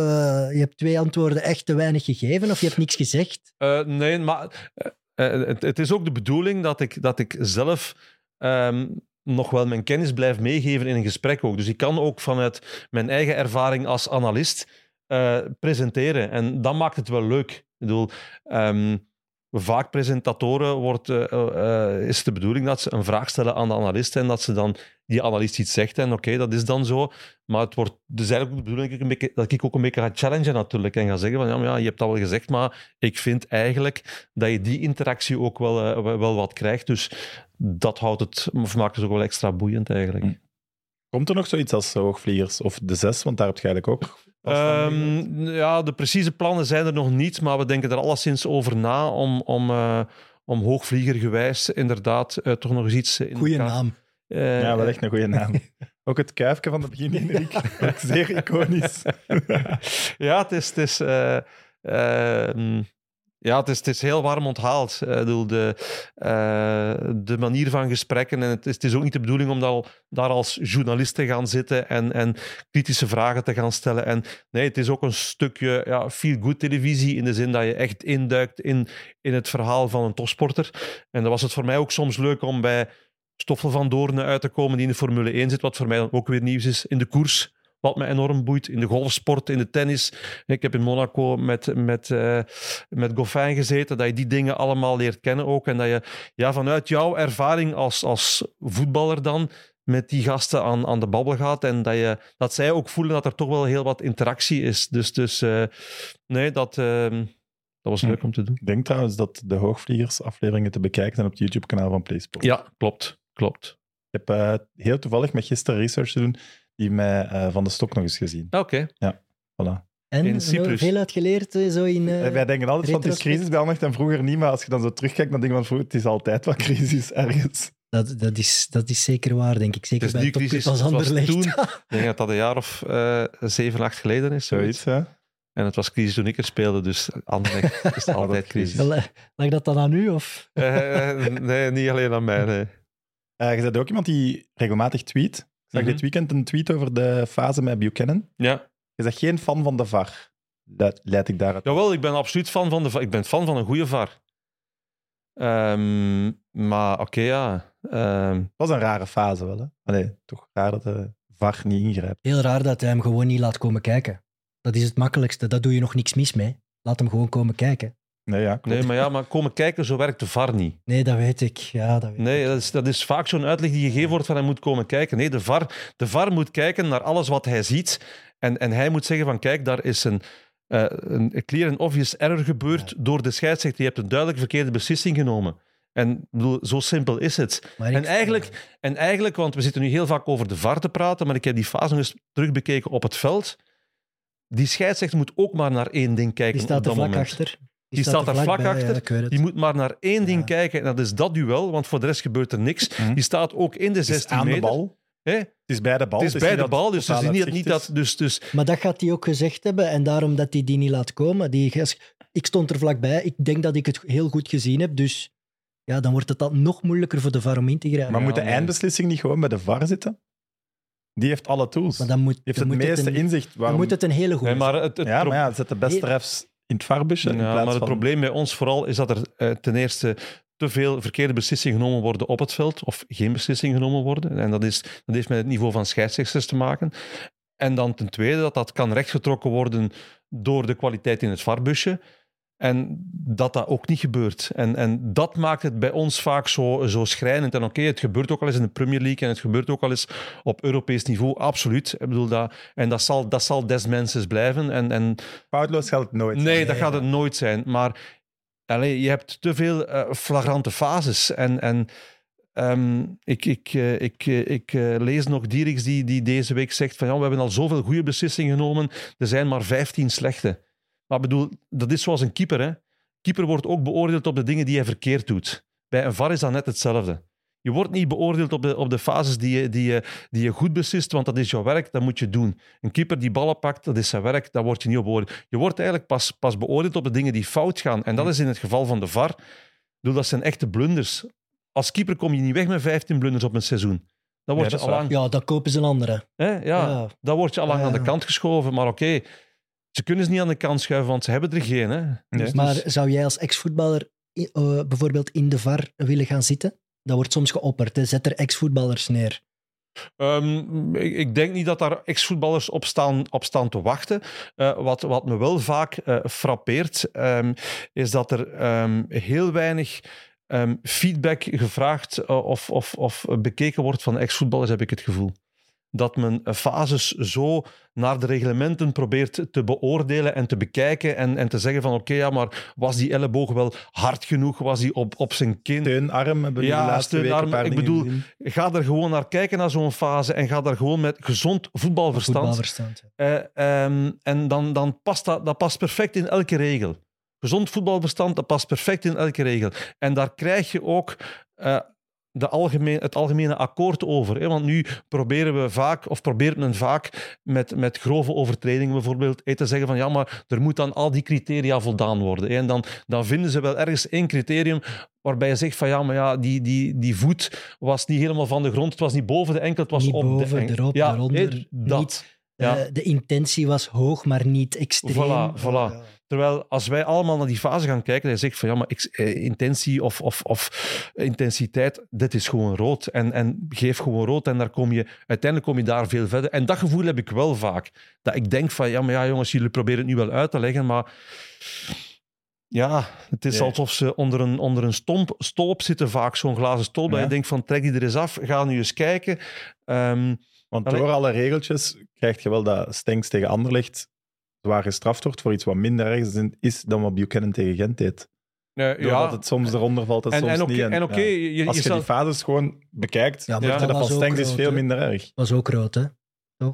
je hebt twee antwoorden echt te weinig gegeven of je hebt niks gezegd? Eh, nee, maar eh, eh, het, het is ook de bedoeling dat ik, dat ik zelf ehm, nog wel mijn kennis blijf meegeven in een gesprek ook. Dus ik kan ook vanuit mijn eigen ervaring als analist eh, presenteren. En dat maakt het wel leuk. Ik bedoel, ehm, vaak presentatoren wordt, eh, is de bedoeling dat ze een vraag stellen aan de analist en dat ze dan die analist iets zegt en oké, dat is dan zo. Maar het wordt dus eigenlijk de bedoeling dat ik, ook een beetje ga challengen natuurlijk en ga zeggen van ja, maar ja, je hebt dat wel gezegd, maar ik vind eigenlijk dat je die interactie ook wel, wel wel wat krijgt. Dus dat houdt het, of maakt het ook wel extra boeiend eigenlijk. Hm. Komt er nog zoiets als hoogvliegers? Of de zes, want daar heb je eigenlijk ook... Ehm, ja, de precieze plannen zijn er nog niet, maar we denken er alleszins over na om, om, eh, om hoogvliegergewijs inderdaad eh, toch nog eens iets in Goeie elkaar- naam. Eh, Ja, wel echt een goede naam. Ook het kuifje van het begin, Henrik. Ook zeer iconisch. ja, het is, het is, eh, ehm, ja, het is, het is heel warm onthaald. Eh, bedoel, de, eh, de manier van gesprekken. En het is, het is ook niet de bedoeling om daar, daar als journalist te gaan zitten en, en kritische vragen te gaan stellen. En nee, het is ook een stukje ja, feel-good televisie in de zin dat je echt induikt in, in het verhaal van een topsporter. En dan was het voor mij ook soms leuk om bij Stoffel van Doornen uit te komen die in de Formule 1 zit, wat voor mij dan ook weer nieuws is. In de koers, wat me enorm boeit. In de golfsport, in de tennis. Ik heb in Monaco met, met, eh, met Goffin gezeten, dat je die dingen allemaal leert kennen ook. En dat je ja, vanuit jouw ervaring als, als voetballer dan met die gasten aan, aan de babbel gaat. En dat, je, dat zij ook voelen dat er toch wel heel wat interactie is. Dus, dus eh, nee, dat, eh, dat was Hm. leuk om te doen. Ik denk trouwens dat de Hoogvliegers afleveringen te bekijken zijn op het YouTube-kanaal van PlaySport. Ja, klopt. klopt. Ik heb heel toevallig met gisteren research te doen, die mij eh, van de stok nog eens gezien. Oké. Voilà. En In Cyprus. veel uitgeleerd eh, zo in... eh, Wij denken altijd van het is crisis bij Anderlecht en vroeger niet, maar als je dan zo terugkijkt, dan denk je van vroeger, het is altijd wat crisis ergens. dat, dat, is, dat is zeker waar, denk ik. Zeker bij topclubs crisis, als het was Anderlecht. toen. Ik denk dat dat een jaar of eh, zeven, acht geleden is. Zoiets. Hè? En het was crisis toen ik er speelde, dus Anderlecht is het altijd crisis. Lag dat dan aan u? Of? Eh, nee, niet alleen aan mij. Nee. Eh, je bent ook iemand die regelmatig tweet. Ik zag Mhm. dit weekend een tweet over de fase met Buchanan. Ja. Je bent geen fan van de VAR. Dat leid ik daaruit. Jawel, ik ben absoluut fan van de VAR. Ik ben fan van een goede VAR. Ehm, maar oké, ja. Ehm, Dat was een rare fase wel, hè? Allee, toch raar dat de VAR niet ingrijpt. Heel raar dat hij hem gewoon niet laat komen kijken. Dat is het makkelijkste. Dat doe je nog niks mis mee. Laat hem gewoon komen kijken. Nee, ja, klopt. nee, maar ja, maar komen kijken, zo werkt de VAR niet. Nee, dat weet ik. Ja, dat weet Nee, ik. dat is, dat is vaak zo'n uitleg die gegeven wordt van hij moet komen kijken. Nee, de VAR, de VAR moet kijken naar alles wat hij ziet. En, en hij moet zeggen van kijk, daar is een, eh, een clear and obvious error gebeurd door de scheidsrechter. Je hebt een duidelijk verkeerde beslissing genomen. En bedoel, zo simpel is het. Maar ik- En eigenlijk, en eigenlijk, want we zitten nu heel vaak over de VAR te praten, maar ik heb die fase nog eens terugbekeken op het veld. Die scheidsrechter moet ook maar naar één ding kijken Die staat op er dat vlak moment. achter. Die staat er vlak bij, ja, achter. het. Die moet maar naar één ding Ja. kijken en dat is dat duel, want voor de rest gebeurt er niks. Mhm. Die staat ook in de Het is 16 aan de meter. bal. Hè? Het is bij de bal. Het is dus bij de bal, dus het niet, niet dat... Dus, dus, Maar dat gaat hij ook gezegd hebben en daarom dat hij die niet laat komen. Die, ik stond er vlakbij. Ik denk dat ik het heel goed gezien heb. Dus ja, dan wordt het dan nog moeilijker voor de VAR om in te grijpen. Maar Ja, moet de eindbeslissing niet gewoon bij de VAR zitten? Die heeft alle tools. Maar Die dan moet, heeft dan het moet meeste het een, inzicht. dan Waarom... moet het een hele goede nee, maar het, het Ja, maar ja, zet de beste refs in het VAR-busje. Ja, maar het van- probleem bij ons vooral is dat er eh, ten eerste te veel verkeerde beslissingen genomen worden op het veld, of geen beslissingen genomen worden. En dat, is, dat heeft met het niveau van scheidsrechters te maken. En dan ten tweede dat dat kan rechtgetrokken worden door de kwaliteit in het VAR-busje. En dat dat ook niet gebeurt. En, en dat maakt het bij ons vaak zo, zo schrijnend. En oké, het gebeurt ook al eens in de Premier League en het gebeurt ook al eens op Europees niveau, absoluut. Ik bedoel dat, en dat zal, dat zal des mensens blijven. En, en Foutloos gaat het nooit. Nee, dat gaat het nooit zijn. Maar allee, je hebt te veel eh, flagrante fases. En, en ehm, ik, ik, eh, ik, eh, ik lees nog Dieriks die, die deze week zegt van ja, we hebben al zoveel goede beslissingen genomen, er zijn maar 15 slechte. Maar bedoel, dat is zoals een keeper. Hè. Keeper wordt ook beoordeeld op de dingen die hij verkeerd doet. Bij een VAR is dat net hetzelfde. Je wordt niet beoordeeld op de, op de fases die je, die, je, die je goed beslist, want dat is jouw werk, dat moet je doen. Een keeper die ballen pakt, dat is zijn werk, daar word je niet op beoordeeld. Je wordt eigenlijk pas, pas beoordeeld op de dingen die fout gaan. En dat is in het geval van de VAR. Bedoel, dat zijn echte blunders. Als keeper kom je niet weg met 15 blunders op een seizoen. Dan word Ja, je dat al lang, Ja, dan kopen ze een andere. hè, ja, Ja. dan word je al lang Ja. aan de kant geschoven. Maar oké, ze kunnen ze niet aan de kant schuiven, want ze hebben er geen. Hè. Nee. Dus- Maar zou jij als ex-voetballer eh, bijvoorbeeld in de VAR willen gaan zitten? Dat wordt soms geopperd. Hè? Zet er ex-voetballers neer. Ehm, ik, ik denk niet dat daar ex-voetballers op staan, op staan te wachten. Eh, wat, wat me wel vaak eh, frappeert, ehm, is dat er ehm, heel weinig ehm, feedback gevraagd of, of, of bekeken wordt van ex-voetballers, heb ik het gevoel. Dat men fases zo naar de reglementen probeert te beoordelen en te bekijken en, en te zeggen van oké, ja, maar was die elleboog wel hard genoeg? Was die op, op zijn kin? Steunarm hebben we Ja, de laatste steunarm. paar Ik bedoel, gezien. Ga er gewoon naar kijken naar zo'n fase en ga daar gewoon met gezond voetbalverstand. Voetbalverstand. Eh, ehm, en dan, dan past dat, dat past perfect in elke regel. Gezond voetbalverstand, dat past perfect in elke regel. En daar krijg je ook eh, de algemeen, het algemene akkoord over. Hè? Want nu proberen we vaak, of probeert men vaak met, met grove overtredingen bijvoorbeeld, eh, te zeggen van ja, maar er moet dan al die criteria voldaan worden. Hè? En dan, dan vinden ze wel ergens één criterium waarbij je zegt van ja, maar ja, die, die, die voet was niet helemaal van de grond, het was niet boven de enkel, het was Niet op boven, de enkel. erop, ja, eronder, hè, dat. niet. Ja. Eh, de intentie was hoog, maar niet extreem. Voilà, voilà. Ja. Terwijl als wij allemaal naar die fase gaan kijken, dan zegt van ja, maar ik, eh, intentie of, of, of intensiteit, dit is gewoon rood. En, en geef gewoon rood en daar kom je, uiteindelijk kom je daar veel verder. En dat gevoel heb ik wel vaak. Dat ik denk van ja, maar ja jongens, jullie proberen het nu wel uit te leggen, maar ja, het is Nee. alsof ze onder een, onder een stomp, stolp zitten vaak, zo'n glazen stolp. Dat Ja. je denkt van trek die er eens af, ga nu eens kijken. Ehm, Want Allee. door alle regeltjes krijg je wel dat Stenks tegen Anderlecht zwaar gestraft wordt voor iets wat minder erg is- dan wat Buchanan tegen Gent deed. eh, Doordat het soms eronder valt en, en, soms en niet. en oké, ja. je, je, Als je zal- die fases gewoon bekijkt, Ja, ja, maar Ja. dat dat van is veel minder erg. was ook rood, hè?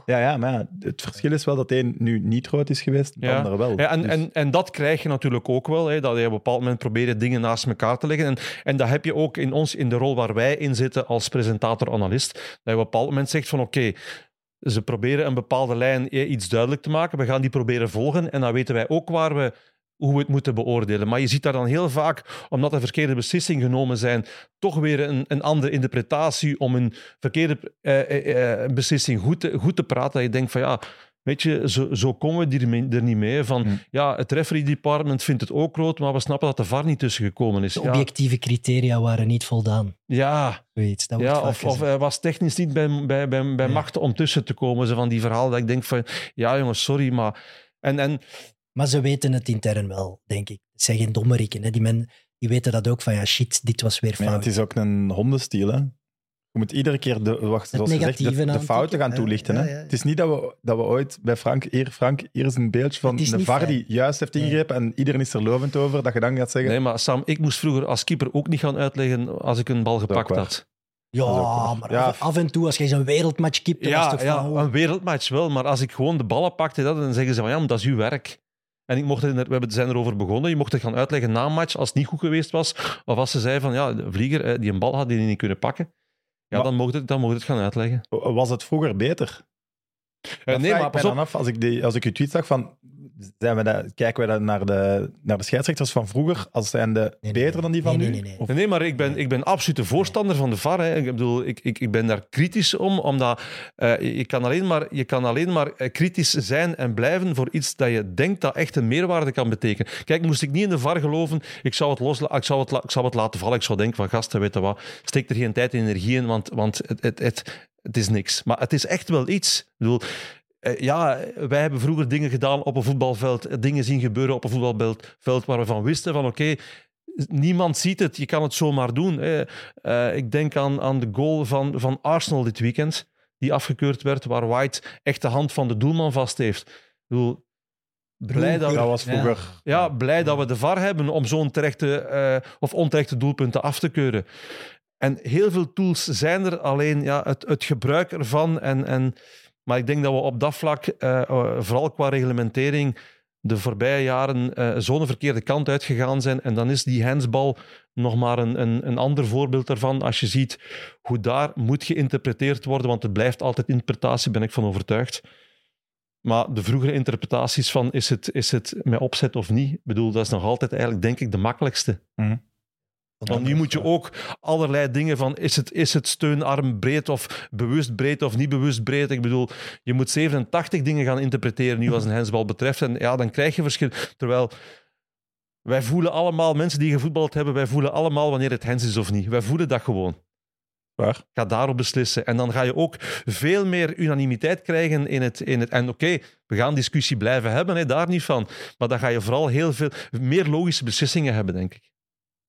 Ja, ja, maar ja, het verschil is wel dat één nu niet rood is geweest, de Ja. andere wel. Ja, en, Dus- en, en dat krijg je natuurlijk ook wel. Hè, dat je op een bepaald moment probeert dingen naast elkaar te leggen. En, en dat heb je ook in ons, in de rol waar wij in zitten als presentator-analyst. Dat je op een bepaald moment zegt van oké, ze proberen een bepaalde lijn eh, iets duidelijk te maken. We gaan die proberen volgen. En dan weten wij ook waar we, hoe we het moeten beoordelen. Maar je ziet daar dan heel vaak, omdat er verkeerde beslissingen genomen zijn, toch weer een, een andere interpretatie om een verkeerde eh, eh, eh, beslissing goed te, goed te praten. Dat je denkt van ja, weet je, zo, zo komen we er, er niet mee. Van Hm. ja, het referee department vindt het ook rood, maar we snappen dat de VAR niet tussen gekomen is. De Ja, objectieve criteria waren niet voldaan. ja, Zoiets, dat wordt ja of, hij was technisch niet bij, bij, bij, bij Ja. machten om tussen te komen. Zo van die verhalen dat ik denk van, ja jongens, sorry, maar... En, en Maar ze weten het intern wel, denk ik. Het zijn geen dommerikken. Hè? Die, men, die weten dat ook van, ja, shit, dit was weer Maar ja, fout. het is ook een hondenstiel, hè. Je moet iedere keer de, wacht, zoals gezegd, negatieve de, de fouten gaan toelichten. ja, hè. ja, ja. Het is niet dat we, dat we ooit bij Frank, hier, Frank, hier is een beeldje van een niet VAR die juist heeft Nee. ingegrepen en iedereen is er lovend over, dat je dan gaat zeggen... nee, maar Sam, ik moest vroeger als keeper ook niet gaan uitleggen als ik een bal gepakt had. ja, maar Ja. af, en toe, als je zo'n wereldmatch kipt, dan was Ja, toch ja, van... oh, een wereldmatch wel, maar als ik gewoon de ballen pakte, dat, dan zeggen ze van ja, maar dat is uw werk. En ik mocht het, we hebben- zijn erover begonnen, je mocht het gaan uitleggen na een match als het niet goed geweest was. Of als ze zei van ja, de vlieger die een bal had die hij niet kunnen pakken. Ja, dan mocht het, dan mocht het gaan uitleggen. Was het vroeger beter? Dat nee, maar pas op. af, als ik, die, als ik uw tweet zag van... Zijn we dat, kijken we dat naar de, naar de scheidsrechters van vroeger als zijnde Nee, nee, beter nee. dan die van Nee, nu? nee, nee, nee. Of- Nee, maar ik ben, ik ben absoluut de voorstander van de VAR. Hè. Ik bedoel, ik, ik, ik ben daar kritisch om, omdat eh, je, kan alleen maar, je kan alleen maar eh, kritisch zijn en blijven voor iets dat je denkt dat echt een meerwaarde kan betekenen. Kijk, moest ik niet in de VAR geloven, ik zou het, los, ik zou het, ik zou het laten vallen. Ik zou denken van, gasten, weet je wat, steek er geen tijd en energie in, want, want het, het, het, het is niks. Maar het is echt wel iets. Ik bedoel, ja, wij hebben vroeger dingen gedaan op een voetbalveld, eh, dingen zien gebeuren op een voetbalveld veld waar we van wisten van oké, niemand ziet het, je kan het zomaar doen. Eh, ik denk aan, aan de goal van, van Arsenal dit weekend, die afgekeurd werd, waar White echt de hand van de doelman vast heeft. Ik bedoel, blij dat, Dat was vroeger... ja, blij dat we de VAR hebben om zo'n terechte eh, of onterechte doelpunten af te keuren. En heel veel tools zijn er, alleen ja, het, het gebruik ervan. En, en, maar ik denk dat we op dat vlak, eh, eh, vooral qua reglementering, de voorbije jaren eh zo'n verkeerde kant uitgegaan zijn. En dan is die handsbal nog maar een, een, een ander voorbeeld daarvan. Als je ziet hoe daar moet geïnterpreteerd worden, want het blijft altijd interpretatie, ben ik van overtuigd. Maar de vroegere interpretaties van is het, is het met opzet of niet, ik bedoel, dat is nog altijd eigenlijk, denk ik, de makkelijkste. Want nu moet je ook allerlei dingen van, is het, is het steunarm breed of bewust breed of niet bewust breed? Ik bedoel, je moet 87 dingen gaan interpreteren nu als een hensbal betreft. En ja, dan krijg je verschil. Terwijl wij voelen allemaal, mensen die gevoetbald hebben, wij voelen allemaal wanneer het hens is of niet. Wij voelen dat gewoon. Waar? Ga daarop beslissen. En dan ga je ook veel meer unanimiteit krijgen in het... In het en oké, we gaan discussie blijven hebben, hè, daar niet van. Maar dan ga je vooral heel veel meer logische beslissingen hebben, denk ik.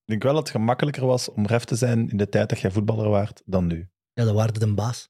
Ik denk wel dat het gemakkelijker was om ref te zijn in de tijd dat jij voetballer waart dan nu. Ja, dan waren de baas.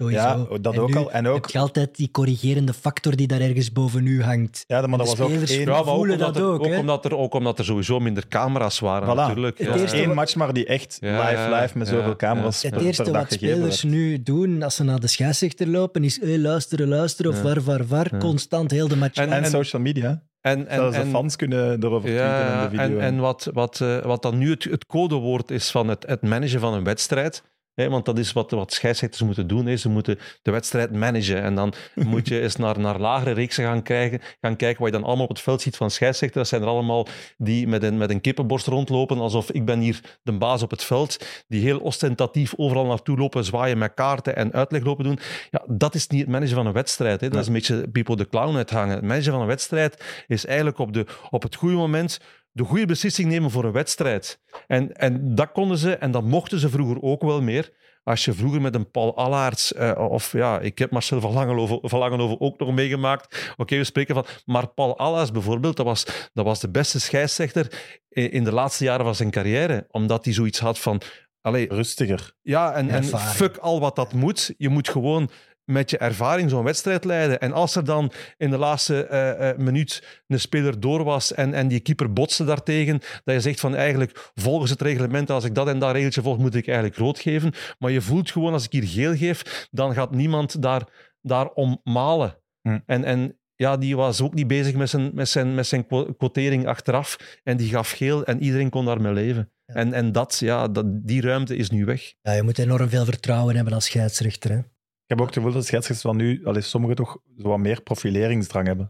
Sowieso. Ja, dat En ook nu al. En heb ook, je altijd die corrigerende factor die daar ergens boven u hangt. ja, maar de dat was ook één, Ja, omdat dat er, ook, hè? omdat er, ook omdat er sowieso minder camera's waren, Voilà. natuurlijk. Het Ja. eerste één wat- match, maar die echt live, live met zoveel ja. camera's Het per, eerste per dag wat spelers werd. nu doen als ze naar de scheidsrechter lopen, is hey, luisteren, luisteren of Ja. var, var, var. Ja. Constant heel de match. En- En, social media. En, en, Zelfs en, de fans kunnen erover tweeten ja, in de video. en, en wat, wat, eh, wat dan nu het, het codewoord is van het, het managen van een wedstrijd, Want dat is wat, wat scheidsrechters moeten doen. Hè. Ze moeten de wedstrijd managen. En dan moet je eens naar, naar lagere reeksen gaan, krijgen, gaan kijken wat je dan allemaal op het veld ziet van scheidsrechters. Dat zijn er allemaal die met een, met een kippenborst rondlopen, alsof ik ben hier de baas op het veld. Die heel ostentatief overal naartoe lopen, zwaaien met kaarten en uitleg lopen doen. Ja, dat is niet het managen van een wedstrijd. Dat is een beetje people the clown uithangen. Het managen van een wedstrijd is eigenlijk op, de, op het goede moment de goede beslissing nemen voor een wedstrijd. En, en dat konden ze, en dat mochten ze vroeger ook wel meer. Als je vroeger met een Paul Allaerts, eh, of ja, ik heb Marcel van Langenhoven, van Langenhoven ook nog meegemaakt. Oké, we spreken van... Maar Paul Allaerts bijvoorbeeld, dat was, dat was de beste scheidsrechter in in de laatste jaren van zijn carrière. Omdat hij zoiets had van... Allee, Rustiger. ja, en, en fuck al wat dat moet. Je moet gewoon met je ervaring zo'n wedstrijd leiden. En als er dan in de laatste eh, eh, minuut een speler door was en, en die keeper botste daartegen, dat je zegt van eigenlijk volgens het reglement, als ik dat en dat regeltje volg, moet ik eigenlijk rood geven. Maar je voelt gewoon, als ik hier geel geef, dan gaat niemand daar, daarom malen. Hm. En, en ja, die was ook niet bezig met zijn, met zijn, met zijn quo- quotering achteraf. En die gaf geel en iedereen kon daarmee leven. Ja. En, en dat, ja, dat, die ruimte is nu weg. Ja, je moet enorm veel vertrouwen hebben als scheidsrechter. Hè? Ik heb ook het gevoel dat scheidsrechters van nu, allee, sommigen toch zo wat meer profileringsdrang hebben.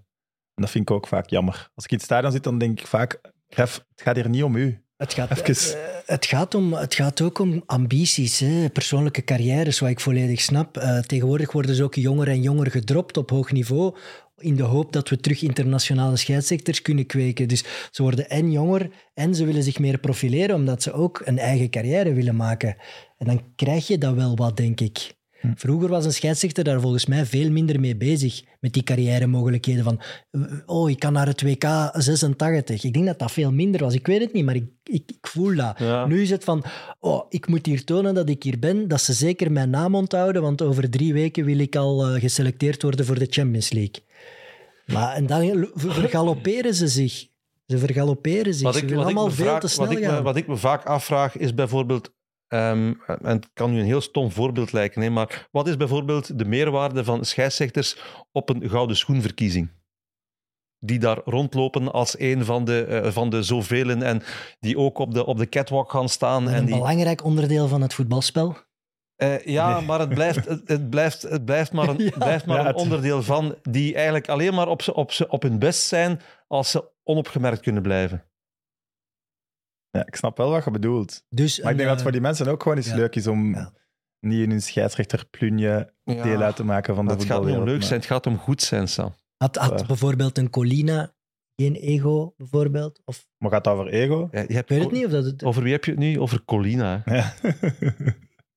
En dat vind ik ook vaak jammer. Als ik in het stadion zit, dan denk ik vaak, Gref, het gaat hier niet om u. Het gaat, eh, het, gaat om, het gaat ook om ambities, hè? persoonlijke carrières, wat ik volledig snap. Eh, tegenwoordig worden ze ook jonger en jonger gedropt op hoog niveau, in de hoop dat we terug internationale scheidsrechters kunnen kweken. Dus ze worden en jonger en ze willen zich meer profileren, omdat ze ook een eigen carrière willen maken. En dan krijg je dat wel wat, denk ik. Hm. Vroeger was een scheidsrechter daar volgens mij veel minder mee bezig met die carrière-mogelijkheden van oh, ik kan naar het WK 86. Ik denk dat dat veel minder was. Ik weet het niet, maar ik, ik, ik voel dat. Ja. Nu is het van, oh, ik moet hier tonen dat ik hier ben, dat ze zeker mijn naam onthouden, want over drie weken wil ik al eh, geselecteerd worden voor de Champions League. Maar en dan vergalopperen ze zich. Ze vergalopperen zich. ze willen allemaal me veel te snel wat ik, me, wat ik me vaak afvraag is bijvoorbeeld, ehm, en het kan nu een heel stom voorbeeld lijken, hè, maar wat is bijvoorbeeld de meerwaarde van scheidsrechters op een gouden schoenverkiezing? Die daar rondlopen als een van de, eh, van de zoveel en die ook op de, op de catwalk gaan staan. En En een die, belangrijk onderdeel van het voetbalspel. Eh, ja, Nee. maar het blijft, het, het blijft, het blijft maar een, Ja. blijft maar Ja, een het- onderdeel van die eigenlijk alleen maar op, ze, op, ze, op hun best zijn als ze onopgemerkt kunnen blijven. Ja, ik snap wel wat je bedoelt. Dus Maar ik denk een, dat het voor die mensen ook gewoon eens ja. leuk is om Ja. niet in hun scheidsrechterplunje deel uit te maken van de het gaat niet om leuk zijn, het gaat om goed zijn, Sam. Had, had bijvoorbeeld een Colina geen ego, bijvoorbeeld? Of, Maar gaat dat over ego? Ja, je hebt ik weet het niet of dat het... Over wie heb je het nu? Over Colina. Ja.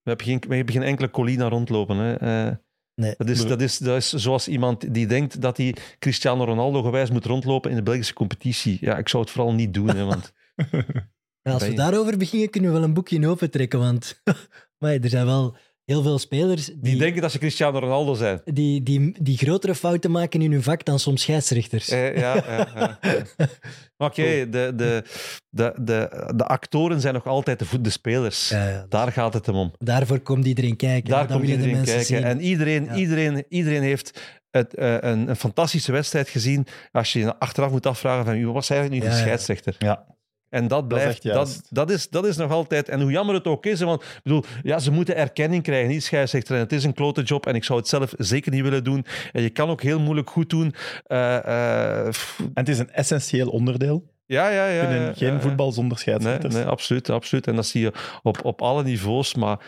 We hebben geen, we hebben geen enkele Colina rondlopen. Hè. Eh, Nee. dat, is, dat, is, dat is zoals iemand die denkt dat hij Cristiano Ronaldo gewijs moet rondlopen in de Belgische competitie. Ja, ik zou het vooral niet doen, hè, want Ja, als we daarover beginnen, kunnen we wel een boekje opentrekken, want maar er zijn wel heel veel spelers die, die denken dat ze Cristiano Ronaldo zijn. die, die, die grotere fouten maken in hun vak dan soms scheidsrechters. Eh, ja, ja, Oké, de, de, de, de, de actoren zijn nog altijd de, voet- de spelers. Ja, ja. Daar gaat het hem om. Daarvoor komt iedereen kijken. Daar komt willen de iedereen mensen kijken. zien. En iedereen, Ja. iedereen, iedereen heeft het, eh, een, een fantastische wedstrijd gezien. Als je je achteraf moet afvragen van wie was eigenlijk nu de scheidsrechter? Ja. En dat Dat is blijft, dat, juist. dat, is, dat is nog altijd, en hoe jammer het ook is, want ik bedoel, ja, ze moeten erkenning krijgen, niet scheidsrechter. En het is een klote job en ik zou het zelf zeker niet willen doen. En je kan ook heel moeilijk goed doen. Eh, eh, En het is een essentieel onderdeel. ja, ja, ja. Geen voetbal zonder Nee, scheidsrechters. nee, absoluut, absoluut. En dat zie je op, op alle niveaus. Maar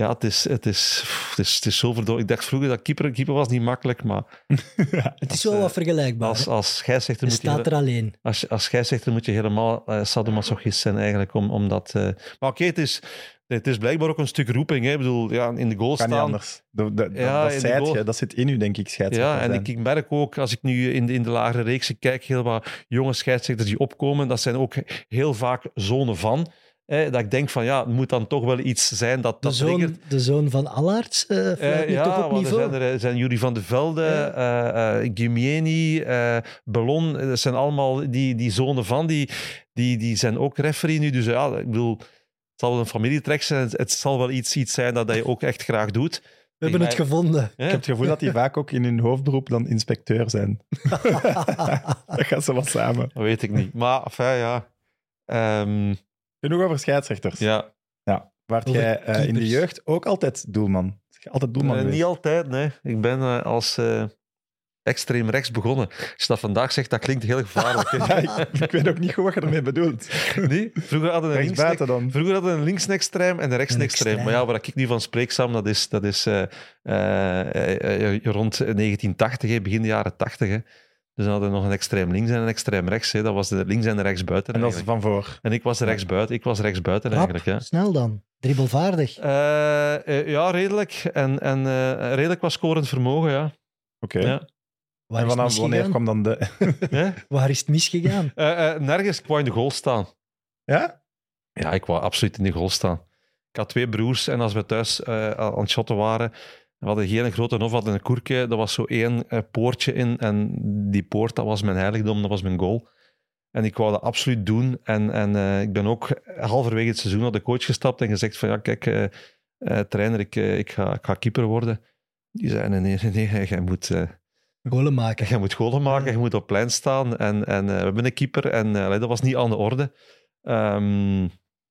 ja, het is, het is, het is, het is zo verdorie. Ik dacht vroeger dat keeper, keeper was niet makkelijk, maar het is als, wel eh, wat vergelijkbaar. als, als scheidsrechter Je moet je... staat er alleen. Als, als scheidsrechter moet je helemaal uh, sadomasochist zijn eigenlijk. Om, om dat, eh, Maar oké, het is, het is blijkbaar ook een stuk roeping. Hè. Ik bedoel, ja, in de goal Kan niet staan. anders. De, de, Ja, dat, goal. je, dat zit in u, denk ik, scheidsrechter Ja, en ik, ik merk ook, als ik nu in de, in de lagere reeksen kijk, heel wat jonge scheidsrechters die opkomen, dat zijn ook heel vaak zonen van. Hè, dat ik denk van, ja, het moet dan toch wel iets zijn dat De dat triggert. zoon, de zoon van Allaerts uh, Eh, nu ja, toch op want er niveau. zijn, er, er zijn Jury van de Velde, eh eh, Gimieni, eh, Ballon. Dat zijn allemaal die, die zonen van, die, die, die zijn ook referee nu. Dus ja, ik bedoel, het zal wel een familietrek zijn. Het, zal wel iets, iets zijn dat je ook echt graag doet. We hebben het gevonden. Ik heb het gevoel dat die vaak ook in hun hoofdberoep dan inspecteur zijn. dat gaat ze wel samen. Dat weet ik niet. Maar, enfin, ja. Ehm, Genoeg over scheidsrechters. ja. Ja. Waart Over jij eh, in de jeugd ook altijd doelman? Altijd doelman niet altijd, nee. Ik ben eh, als eh, extreem rechts begonnen. Als je dat vandaag zegt, dat klinkt heel gevaarlijk. Ja, ik, ik weet ook niet goed wat je ermee bedoelt. Nee? Vroeger hadden we een links dan. Vroeger hadden we een linksextreem en een rechtsextreem. extreem. Maar ja, waar ik nu van spreek, Sam, dat is, dat is eh, eh, eh, rond 1980, hè, begin de jaren 80. Hè. Dus dan hadden we nog een extreem links en een extreem rechts. Hè. Dat was de links en de rechts buiten. En dat is van voor. En ik was rechts buiten. Ik was rechts buiten Rap, eigenlijk. Hè. snel dan. Dribbelvaardig. Eh, eh, ja, redelijk. En, en eh, redelijk was scorend vermogen, ja. Oké. ja. Waar En vanaf wanneer kwam dan de... Hè? Waar is het misgegaan? Eh, eh, nergens, ik wou in de goal staan. Ja? Ja, ik wou absoluut in de goal staan. Ik had twee broers en als we thuis eh, aan het shotten waren, we hadden geen grote hof, we hadden een koerkje, er was zo één eh, poortje in en die poort, dat was mijn heiligdom, dat was mijn goal. En ik wou dat absoluut doen en, en eh, ik ben ook halverwege het seizoen naar de coach gestapt en gezegd van ja, kijk, eh, trainer, ik, ik, ga, ik ga keeper worden. Die zei nee, nee, nee, nee jij moet... Golen maken. je moet golen maken, je moet op plein staan. En, en we hebben een keeper en dat was niet aan de orde. Ehm,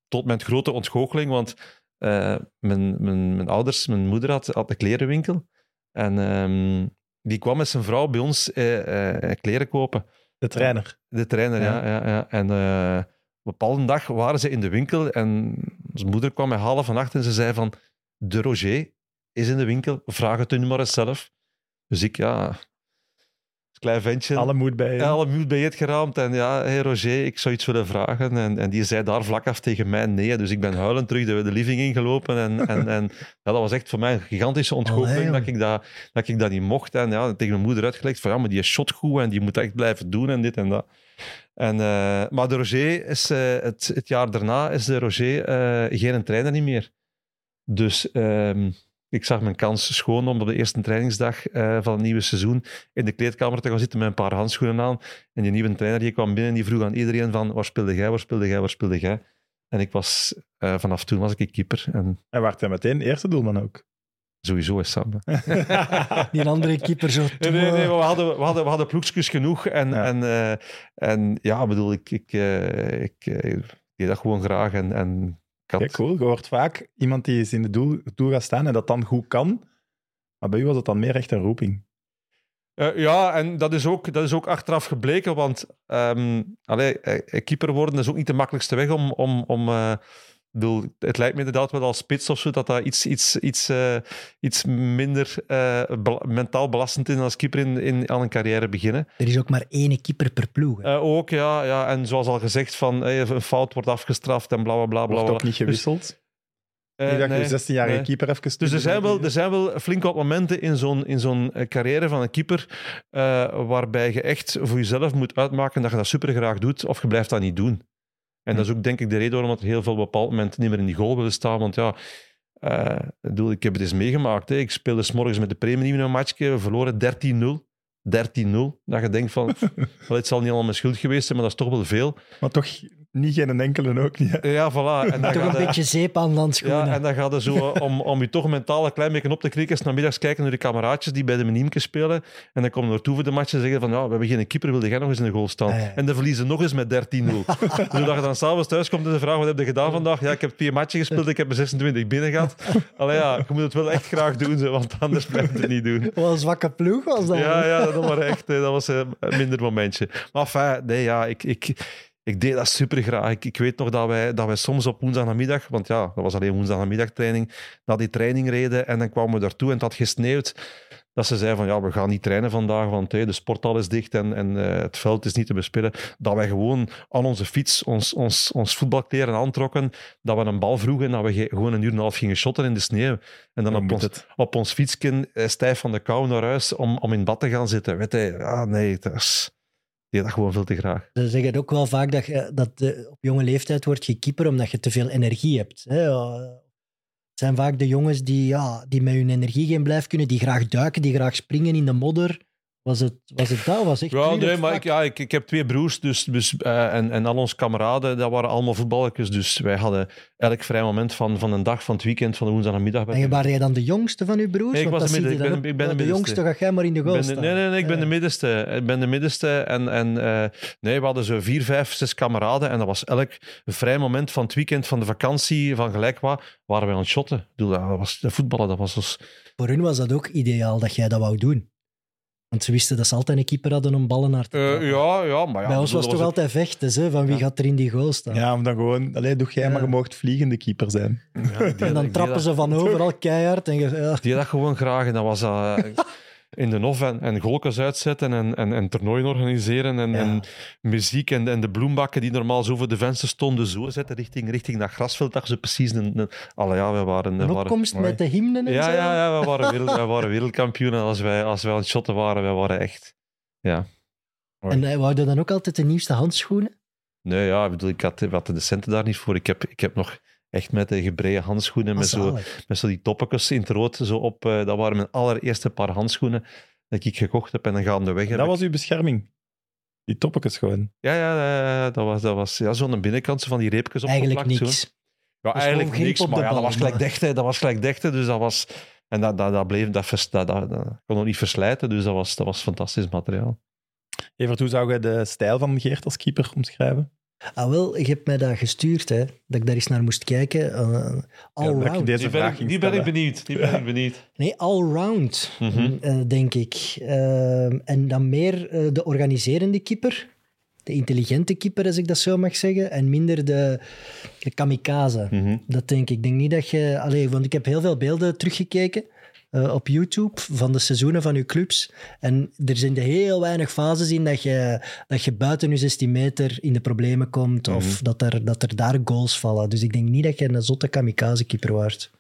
tot mijn grote ontgoocheling, want eh, mijn, mijn, mijn ouders, mijn moeder had, had een klerenwinkel. En ehm, die kwam met zijn vrouw bij ons eh, eh, kleren kopen. De trainer. De trainer, ja. Ja. ja, ja. En op een bepaalde dag waren ze in de winkel en zijn moeder kwam mij halen van achter en ze zei van de Roger is in de winkel, vraag het u maar eens zelf. Dus ik, ja, klein ventje. Alle moed bij je. Alle muur bij het geraamd. En ja, hey Roger, ik zou iets willen vragen. En, en die zei daar vlak af tegen mij nee. Dus ik ben huilend terug de, de living ingelopen. En, en, en ja, dat was echt voor mij een gigantische ontgoocheling dat, ik dat, dat ik dat niet mocht. En ja, tegen mijn moeder uitgelegd van ja, maar die is shot goed en die moet echt blijven doen en dit en dat. En, eh, maar de Roger is, eh, het, het jaar daarna is de Roger eh, geen trainer niet meer. Dus ehm, ik zag mijn kans schoon om op de eerste trainingsdag eh, van het nieuwe seizoen in de kleedkamer te gaan zitten met een paar handschoenen aan. En die nieuwe trainer die kwam binnen en die vroeg aan iedereen van waar speelde jij, waar speelde jij, waar speelde jij? En ik was, eh, vanaf toen was ik keeper. En En werd hij meteen eerste doelman ook. sowieso is Sam. Die andere keeper zo... Nee, nee, nee, we hadden, we hadden, we hadden ploegskus genoeg. En Ja. en, eh, en ja, ik bedoel, ik, ik, eh, ik, ik deed dat gewoon graag. En, en Ja, cool. Je hoort vaak iemand die eens in de doel, doel gaat staan en dat dan goed kan. Maar bij u was het dan meer echt een roeping. Eh, ja, en dat is, ook, dat is ook achteraf gebleken, want allee, eh, keeper worden is ook niet de makkelijkste weg om... om, om bedoel, het lijkt me inderdaad wel als spits of zo, dat dat iets, iets, iets, eh, iets minder eh, mentaal belastend is dan als keeper in, in, aan een carrière beginnen. Er is ook maar één keeper per ploeg. hè. Eh, ook, ja, ja. En zoals al gezegd, van, een fout wordt afgestraft en bla bla bla. bla, Wordt ook niet gewisseld. Eh, niet dat nee, je 16-jarige nee. keeper even... Dus er zijn wel, er zijn wel flink wat momenten in zo'n, in zo'n carrière van een keeper eh, waarbij je echt voor jezelf moet uitmaken dat je dat super graag doet of je blijft dat niet doen. En dat is ook denk ik de reden waarom er heel veel op een bepaald moment niet meer in die goal willen staan. Want ja, eh, ik bedoel, ik heb het eens meegemaakt. Hè. Ik speelde s'morgens met de premie een matchje, we verloren 13-0. 13-0. Dat je denkt van, het zal niet allemaal mijn schuld geweest zijn, maar dat is toch wel veel. Maar toch niet geen enkele ook niet. hè. Ja, voilà. En dan Toch een je- beetje zeep aan de handschoenen. Ja, en dan gaat het zo om, om je toch mentaal een klein beetje op te krikken. Namiddags kijken naar de kameraadjes die bij de meniemke spelen. En dan komen we naartoe voor de match en zeggen van ja, we hebben geen keeper, wilde jij nog eens in de goal staan? Ja. En dan verliezen nog eens met 13-0. Zodat je dan s'avonds thuis komt en de vraag, wat heb je gedaan vandaag? Ja, ik heb twee matchen gespeeld, ik heb er 26 binnen gehad. Allee ja, je moet het wel echt graag doen, want anders blijf je het niet doen. Wat een zwakke ploeg was dat. Ja, ja, dat was echt eh, dat was eh, een minder momentje. Maar enfin, nee, ja, ik, ik, ik deed dat super graag. Ik, ik weet nog dat wij, dat wij soms op woensdagnamiddag, want ja, dat was alleen woensdagnamiddagtraining, naar die training reden en dan kwamen we daartoe en het had gesneeuwd. Dat ze zeiden van ja, we gaan niet trainen vandaag, want hey, de sporthal is dicht en, en eh, het veld is niet te bespelen. Dat wij gewoon aan onze fiets ons, ons, ons voetbalkleren aantrokken, dat we een bal vroegen en dat we ge- gewoon een uur en een half gingen shotten in de sneeuw. En dan op ons, het. op ons fietsje eh, stijf van de kou naar huis om, om in bad te gaan zitten. Weet je, ja, nee, dat is... Die dat gewoon veel te graag. Ze zeggen ook wel vaak dat, eh, op jonge leeftijd wordt je keeper omdat je te veel energie hebt. Hè? Ja, Het zijn vaak de jongens die, ja, die met hun energie geen blijf kunnen, die graag duiken, die graag springen in de modder. Was het, was het dat? Was echt Ja, nee, maar ik, ja, ik, ik heb twee broers dus, dus, eh, en, en al onze kameraden, dat waren allemaal voetballetjes. Dus wij hadden elk vrij moment van, van een dag, van het weekend, van de woensdagmiddag. En waren jij dan de jongste van uw broers? Nee, ik was de midden- ik ben- ik ben de jongste, ga jij maar in de goal staan. nee, nee, nee, ik ben de middenste. Ik ben de middenste. En, en eh, nee, we hadden zo vier, vijf, zes kameraden. En dat was elk vrij moment van het weekend, van de vakantie, van gelijk wat, waren wij aan het shotten. Ik bedoel, dat was, de voetballen, dat was dus... Voor hun was dat ook ideaal dat jij dat wou doen. Want ze wisten dat ze altijd een keeper hadden om ballen naar te Eh, trappen. ja, ja, maar ja. Bij ons was het toch altijd vechten, hè, van wie Ja. gaat er in die goal staan. Ja, om dan gewoon... Allee, doe jij maar, je moogt vliegende keeper zijn. En dan trappen ze van overal keihard. En je, ja. Die dat gewoon graag. En dat was eh, in de nof en, en uitzetten en, en, en toernooien organiseren en, Ja. en muziek en, en de bloembakken die normaal zo voor de vensters stonden, zo zetten richting, richting dat grasveld. Dat ze precies een... een allee, ja, we waren... Een waren opkomst met de hymnen en ja, zo. ja, ja, we waren, wereld, we waren wereldkampioenen als wij, als wij aan het shotten waren. Wij waren echt... Ja. En wij wouden dan ook altijd de nieuwste handschoenen. Nee, ja, ik bedoel, ik had, we hadden de centen daar niet voor. Ik heb, ik heb nog echt met de gebreide handschoenen, met zo, met zo die toppetjes in het rood zo op. eh, dat waren mijn allereerste paar handschoenen dat ik gekocht heb. En dan gaandeweg Dat was uw bescherming. Die toppetjes gewoon. Ja, ja, dat was, dat was ja, zo'n binnenkant van die reepjes Eigenlijk opgeplakt. niks. Zo. Ja, eigenlijk niks, op maar ja, dat was gelijk dichte, dat was gelijk dichte, dus dat was... En dat, dat, dat bleef, dat, dat, dat, dat kon nog niet verslijten, dus dat was, dat was fantastisch materiaal. Evert, hoe zou jij de stijl van Geert als keeper omschrijven? Ah, wel, je hebt mij dat gestuurd, hè, dat ik daar eens naar moest kijken. Uh, ik allround. Die ben, ik, ging die ben ik stellen. benieuwd, die ben ik benieuwd. Nee, allround, eh, denk ik. Ehm, en dan meer eh, de organiserende keeper. De intelligente keeper, als ik dat zo mag zeggen. En minder de, de kamikaze. Mhm. Dat denk ik. Ik denk niet dat je... Allee, want ik heb heel veel beelden teruggekeken eh, op YouTube van de seizoenen van uw clubs. En er zijn heel weinig fases in dat je, dat je buiten je 16 meter in de problemen komt Mhm. of dat er, dat er daar goals vallen. Dus ik denk niet dat je een zotte kamikaze-keeper waard.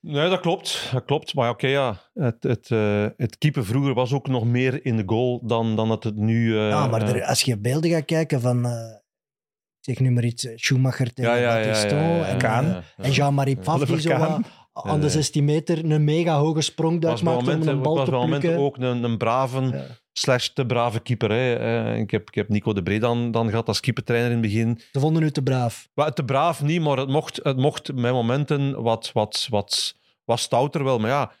Nee, dat klopt. Dat klopt. Maar oké, ja. Het, het, eh, het keeper vroeger was ook nog meer in de goal dan, dan dat het nu... eh, ja, maar er- als je beelden gaat kijken van... ik zeg nu maar iets, Schumacher tegen ja, ja, ja, en, Kaan. Jean-Marie Pfaff die zo wat aan de Ja. 16 meter een mega hoge sprong was bij maakte om een bal te plukken. ook een, een brave Ja. slash te brave keeper. Hè. Eh, ik, heb, ik heb Nico de Bree dan, dan gehad als keepertrainer in het begin. Ze vonden u te braaf. Maar te braaf niet, maar het mocht, het mocht met momenten wat, wat, wat, wat stouter wel. Maar ja,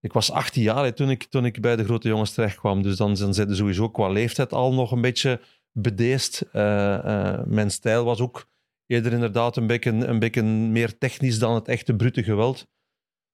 ik was 18 jaar hè, toen, ik, toen ik bij de grote jongens terecht kwam. Dus dan zijn ze sowieso qua leeftijd al nog een beetje bedeesd. Eh, eh, mijn stijl was ook eerder inderdaad een beetje, een beetje meer technisch dan het echte brute geweld.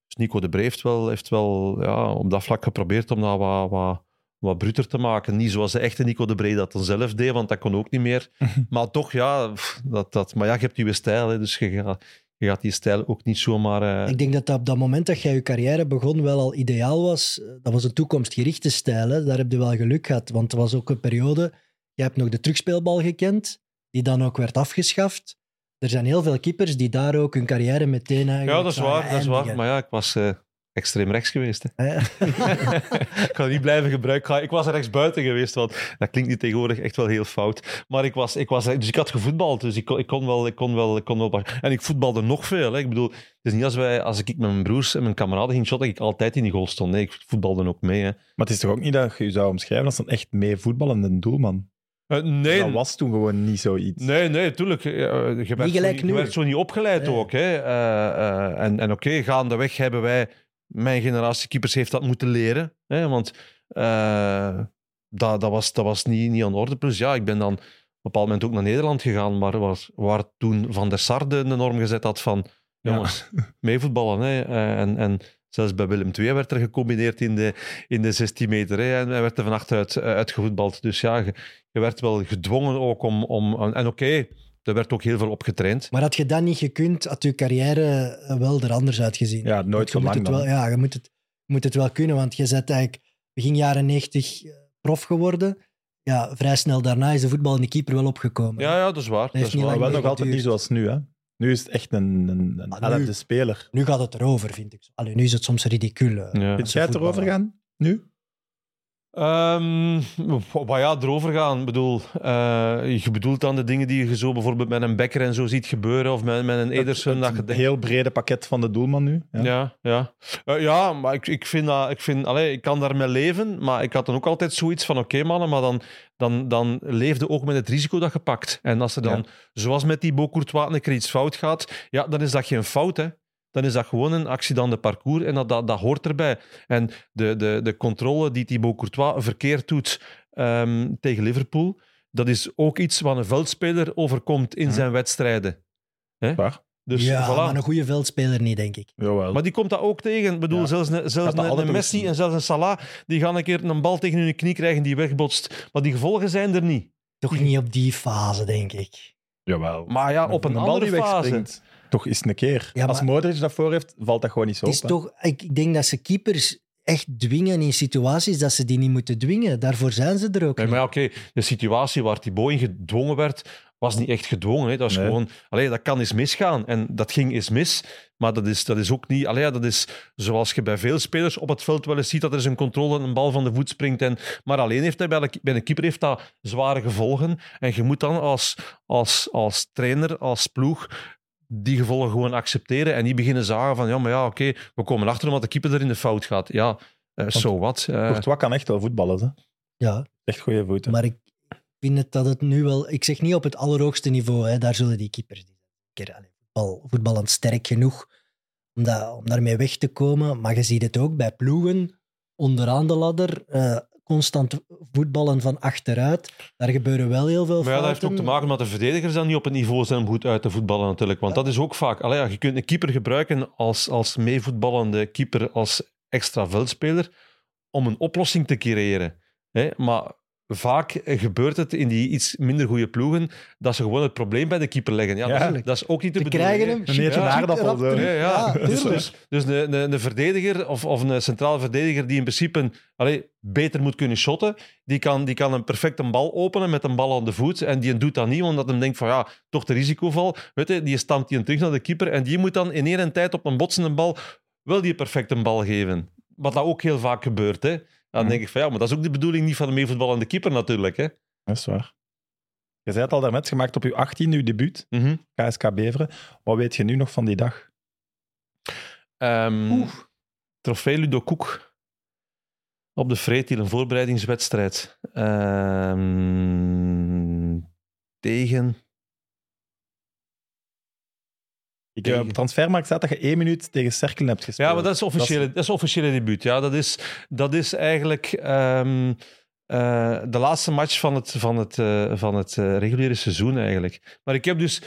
Dus Nico de Bree heeft wel, heeft wel ja, op dat vlak geprobeerd om dat wat, wat, wat bruter te maken. Niet zoals de echte Nico de Bree dat dan zelf deed, want dat kon ook niet meer. maar toch, ja, dat, dat, maar ja, je hebt je stijl, hè, dus je gaat, je gaat die stijl ook niet zomaar... eh, Ik denk dat dat op dat moment dat jij je carrière begon wel al ideaal was. Dat was een toekomstgerichte stijl. Hè? Daar heb je wel geluk gehad. Want er was ook een periode... Je hebt nog de terugspeelbal gekend, die dan ook werd afgeschaft. Er zijn heel veel keepers die daar ook hun carrière meteen eigenlijk ja, dat is waar, dat is waar. Maar ja, ik was eh, extreem rechts geweest. Hè. Ik ga het niet blijven gebruiken. Ik was rechts buiten geweest, want dat klinkt niet tegenwoordig echt wel heel fout. Maar ik was, ik was dus ik had gevoetbald, dus ik kon, ik kon wel, ik kon wel, ik kon wel. En ik voetbalde nog veel. Hè. Ik bedoel, het is niet als wij, als ik met mijn broers en mijn kameraden ging shotten, dat ik altijd in die goal stond. Nee, ik voetbalde ook mee. Hè. Maar het is toch ook niet dat je je zou omschrijven als een echt mee voetballende doelman? Eh, nee, Dat was toen gewoon niet zoiets. Nee, nee, tuurlijk. Eh, Je werd, gelijk zo, niet- je werd zo niet opgeleid ook. Hè. Eh, eh, en en oké, gaandeweg hebben wij, mijn generatie keepers heeft dat moeten leren. Hè, want eh, dat, dat, was, dat was niet, niet aan de orde. Plus ja, ik ben dan op een bepaald moment ook naar Nederland gegaan, maar waar, waar toen Van der Sar de norm gezet had van jongens, meevoetballen. Hè. Eh, en, en zelfs bij Willem II werd er gecombineerd in de, in de 16 meter. Hè, en hij werd er van achteruit eh, uitgevoetbald. Dus ja, je, je werd wel gedwongen ook om... om en oké, er werd ook heel veel op getraind. Maar had je dat niet gekund, had je carrière eh, wel er anders uitgezien. Ja, nooit Want je zo moet lang het wel, dan. Ja, je moet het, je moet het wel kunnen, want je bent eigenlijk begin jaren 90 prof geworden. Ja, vrij snel daarna is de voetbal en de keeper wel opgekomen. Ja, ja, dat is waar. Dat heeft is waar. Wel nog altijd niet zoals nu. Hè? Nu is het echt een, een, een Ah, nu- elfde speler. Nu gaat het erover, vind ik. Allee, nu is het soms ridicule. Ja. Vind jij het erover gaan? Nu? Maar ja, erover gaan. Ik bedoel, eh, je bedoelt dan de dingen die je zo bijvoorbeeld met een Becker en zo ziet gebeuren, of met, met een Ederson. dat Het heel brede pakket van de doelman nu. Ja. Ja, ja. Eh, ja, maar ik, ik vind dat... Ik, vind, allee, ik kan daarmee leven, maar ik had dan ook altijd zoiets van oké mannen, maar dan, dan, dan leefde ook met het risico dat je pakt. En als er dan, zoals met die Courtois, een keer iets fout gaat, ja, dan is dat geen fout, hè. Dan is dat gewoon een accident de parcours en dat, dat, dat hoort erbij. En de, de, de controle die Thibaut Courtois verkeerd doet ehm, tegen Liverpool, dat is ook iets wat een veldspeler overkomt in zijn wedstrijden. Hè? Waar? Dus ja, voilà. maar een goede veldspeler niet, denk ik. Jawel. Maar die komt dat ook tegen. Ik bedoel, Ja. zelfs, een, zelfs een, een Messi en zelfs een Salah, die gaan een keer een bal tegen hun knie krijgen die wegbotst. Maar die gevolgen zijn er niet. Toch niet op die fase, denk ik. Jawel. Maar ja, op een, bal andere die fase. wegspringt. Toch eens een keer. Ja, Als Modric dat voor heeft, valt dat gewoon niet zo Het is op. toch, ik, ik denk dat ze keepers echt dwingen in situaties dat ze die niet moeten dwingen. Daarvoor zijn ze er ook Nee, maar oké, de situatie waar Thibaut in gedwongen werd, was niet echt gedwongen. Hè. Dat, is Nee. gewoon, allee, dat kan eens misgaan. En dat ging eens mis. Maar dat is, dat is ook niet... Allee, dat is zoals je bij veel spelers op het veld wel eens ziet, dat er eens een controle een bal van de voet springt. En, maar alleen heeft hij bij, de, bij een keeper heeft dat zware gevolgen. En je moet dan als, als, als trainer, als ploeg, die gevolgen gewoon accepteren en niet beginnen zagen van ja, maar ja, oké, we komen achter omdat de keeper er in de fout gaat. Ja, eh so wat. eh. Courtois kan echt wel voetballen. Hè. Ja, Echt goede voeten. maar ik vind het dat het nu wel... Ik zeg niet op het allerhoogste niveau, hè, daar zullen die keepers... Die keer, voetbal, voetballend sterk genoeg om, dat, om daarmee weg te komen. Maar je ziet het ook bij ploegen onderaan de ladder. eh, constant voetballen van achteruit. Daar gebeuren wel heel veel Maar ja, dat heeft ook te maken met de verdedigers dan niet op het niveau zijn om goed uit te voetballen natuurlijk. Want dat is ook vaak... Allee, ja, je kunt een keeper gebruiken als, als meevoetballende keeper, als extra veldspeler, om een oplossing te creëren. Hè? Maar vaak gebeurt het in die iets minder goede ploegen dat ze gewoon het probleem bij de keeper leggen. Ja, Ja. dat, is, dat is ook niet de Ze bedoeling. krijgen hem. Een neertje Ja. aardappel. Ja, ja. dus, dus, dus een, een, een verdediger of, of een centraal verdediger die in principe een, allee, beter moet kunnen shotten, die kan, die kan een perfect een bal openen met een bal aan de voet en die doet dat niet, omdat hij denkt van ja, toch de risicoval. Weet je, die stampt die terug naar de keeper en die moet dan in één tijd op een botsende bal wel die perfect een bal geven. Wat dat ook heel vaak gebeurt. Hè. Dan denk ik van ja, maar dat is ook de bedoeling niet van de meevoetballende keeper natuurlijk. Hè. Dat is waar. Je zei het al daarnet, gemaakt op je 18e, je debuut, Mhm. KSK Beveren. Wat weet je nu nog van die dag? Ehm, trofee Ludo Koek op de Vreetiel, een voorbereidingswedstrijd. Ehm, tegen... Ik heb op transfermarkt staat dat je één minuut tegen Cerkelen hebt gespeeld. Ja, maar dat is officiële, dat is, officiële debuut. Ja, dat, is, dat is eigenlijk ehm, eh, de laatste match van het, van het, eh, van het eh, reguliere seizoen eigenlijk. Maar ik heb dus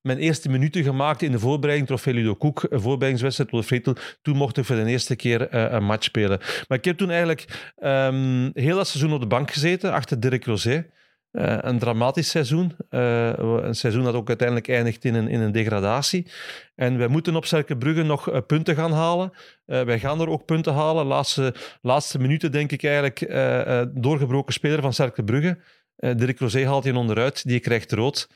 mijn eerste minuten gemaakt in de voorbereiding, Trofee Ludo Koek, een voorbereidingswedstrijd de Vretel. Toen mocht ik voor de eerste keer een match spelen. Maar ik heb toen eigenlijk ehm, heel dat seizoen op de bank gezeten, achter Dirk Rosé. Eh, een dramatisch seizoen. Eh, een seizoen dat ook uiteindelijk eindigt in een, in een degradatie. En wij moeten op Cerkebrugge nog eh, punten gaan halen. Wij gaan er ook punten halen. Laatste, laatste minuten denk ik eigenlijk doorgebroken speler van Cerkebrugge. Dirk Rosé haalt je onderuit, die krijgt rood.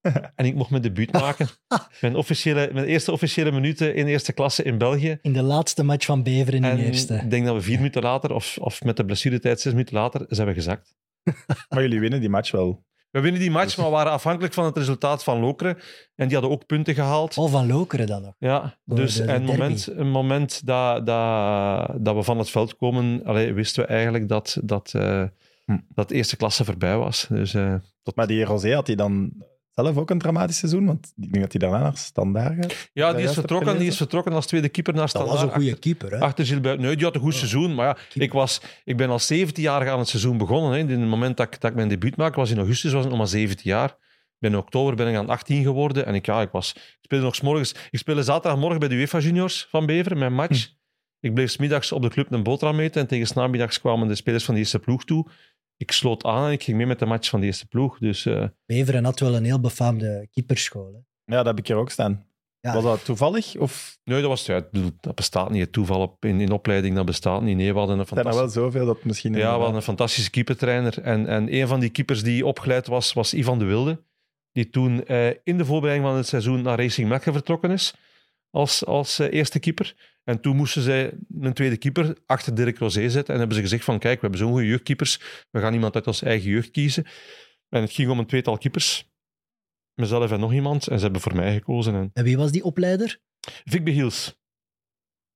en ik mocht mijn debuut maken. Mijn, officiële, mijn eerste officiële minuten in eerste klasse in België. In de laatste match van Beveren in de eerste. ik denk dat we vier minuten later, of, of met de blessuretijd zes minuten later, zijn we gezakt. Maar jullie winnen die match wel. We winnen die match, maar we waren afhankelijk van het resultaat van Lokeren. En die hadden ook punten gehaald. Oh, van Lokeren dan nog. Ja, Door dus de- de en derby. moment, een moment dat, dat, dat we van het veld komen, allee, wisten we eigenlijk dat, dat, eh, Hm. dat de eerste klasse voorbij was. Dus, eh, tot... Maar die Rosé had hij dan zelf ook een dramatisch seizoen? Want ik denk dat hij daarna naar Standaard gaat. ja, dat die is, vertrokken, die is vertrokken als tweede keeper naar Dat Standaard. was een goede achter- keeper, hè? Achter Gilbert. Nee, die had een goed seizoen. Maar ja, ik, was, ik ben al 17 jaar aan het seizoen begonnen. Hè. In het moment dat ik, dat ik mijn debuut maakte, was in augustus, was ik nog maar 17 jaar. In oktober ben ik aan 18 geworden. En ik, ja, ik, was, ik speelde nog 's morgens. Ik speelde zaterdagmorgen bij de UEFA Juniors van Beveren, mijn match. Hm. Ik bleef smiddags op de club een boterham eten. En tegen 's namiddags kwamen de spelers van de eerste ploeg toe. Ik sloot aan en ik ging mee met de match van de eerste ploeg. Dus eh, Beveren had wel een heel befaamde keeperschool. Hè? Ja, dat heb ik hier ook staan. Ja. Was dat toevallig? Of nee, dat, was, ja, ik bedoel, dat bestaat niet. Het toeval op, in, in opleiding, dat bestaat niet. Nee, we hadden een zijn er fantastische... wel zoveel dat misschien... Ja, we hadden een fantastische keepertrainer. En, en een van die keepers die opgeleid was, was Ivan de Wilde. Die toen eh, in de voorbereiding van het seizoen naar Racing Mechelen vertrokken is. Als, als eh, eerste keeper. En toen moesten zij een tweede keeper achter Dirk Rosé zetten. En hebben ze gezegd van, kijk, we hebben zo'n goede jeugdkeepers. We gaan iemand uit ons eigen jeugd kiezen. En het ging om een tweetal keepers. Mezelf en nog iemand. En ze hebben voor mij gekozen. En En wie was die opleider? Vic Behiels.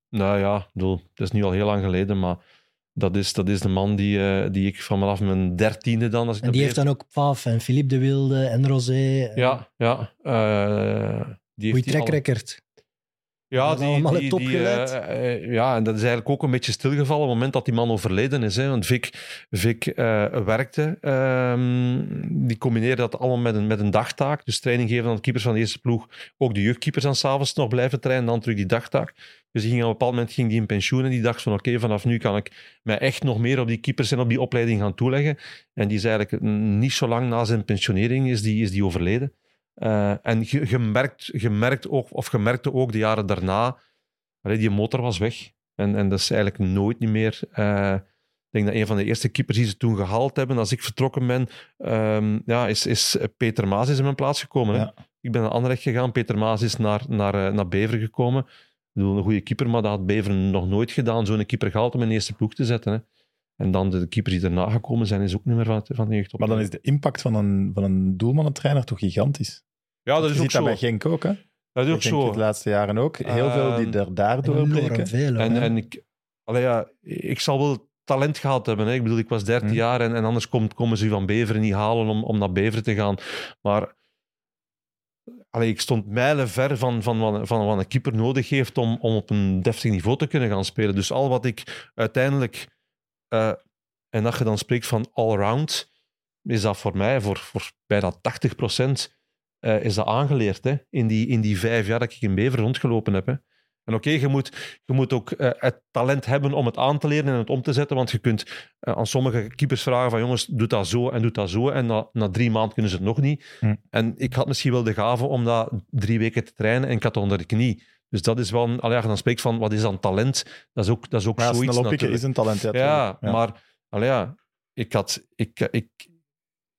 Nou ja, bedoel, dat is nu al heel lang geleden, maar dat is, dat is de man die, eh, die ik vanaf mijn dertiende dan... Als ik En die heeft dan ook Paf en Philippe de Wilde en Rosé. en Ja, ja. eh, die Goeie heeft track record. Ja, die, allemaal die, die, eh, eh, ja, en dat is eigenlijk ook een beetje stilgevallen op het moment dat die man overleden is. Hè. Want Vic, Vic eh, werkte, ehm, die combineerde dat allemaal met een, met een dagtaak. Dus training geven aan de keepers van de eerste ploeg. Ook de jeugdkeepers aan s'avonds nog blijven trainen, dan terug die dagtaak. Dus die ging op een bepaald moment ging die in pensioen en die dacht van oké, vanaf nu kan ik mij echt nog meer op die keepers en op die opleiding gaan toeleggen. En die is eigenlijk niet zo lang na zijn pensionering is die, is die overleden. Eh, en je, je, merkt, je, merkt ook, of je merkte ook de jaren daarna, allee, die motor was weg. En, en dat is eigenlijk nooit niet meer. eh, ik denk dat een van de eerste keepers die ze toen gehaald hebben, als ik vertrokken ben, ehm, ja, is, is Peter Maas is in mijn plaats gekomen. Ja. Ik ben naar Anderlecht gegaan, Peter Maas is naar, naar, eh, naar Beveren gekomen. Ik bedoel, een goede keeper, maar dat had Beveren nog nooit gedaan, zo'n keeper gehaald om in de eerste ploeg te zetten. Hè? En dan de keepers die daarna gekomen zijn, is ook niet meer van, van de jeugd. Maar dan is de impact van een, van een doelmannentrainer toch gigantisch. ja, dat Je is ziet ook dat zo. bij Genk ook, hè? Dat is ook zo. de laatste jaren ook. Heel veel die Ehm, er daardoor veel. hoor. En, en ik, allee, ja, ik zal wel talent gehad hebben. Hè. Ik bedoel, ik was 13 Hm. jaar en, en anders komt, komen ze van Beveren niet halen om, om naar Beveren te gaan. Maar allee, ik stond mijlen ver van, van, van, van wat een keeper nodig heeft om, om op een deftig niveau te kunnen gaan spelen. Dus al wat ik uiteindelijk, eh, en dat je dan spreekt van all-round, is dat voor mij, voor, voor bijna 80 procent, eh, is dat aangeleerd. Hè? In, die, in die vijf jaar dat ik in Beveren rondgelopen heb. Hè? En oké, je, moet, je moet ook eh, het talent hebben om het aan te leren en het om te zetten. Want je kunt aan sommige keepers vragen van jongens, doe dat zo en doe dat zo. En na, na drie maanden kunnen ze het nog niet. Hm. En ik had misschien wel de gave om dat drie weken te trainen en ik had het onder de knie. Dus dat is wel, een- allee, als je dan spreekt van wat is dan talent, dat is ook, dat is ook Maar ja, zoiets natuurlijk. is een talent. Ja, Ja, maar allee, ja, ik, had, ik, ik,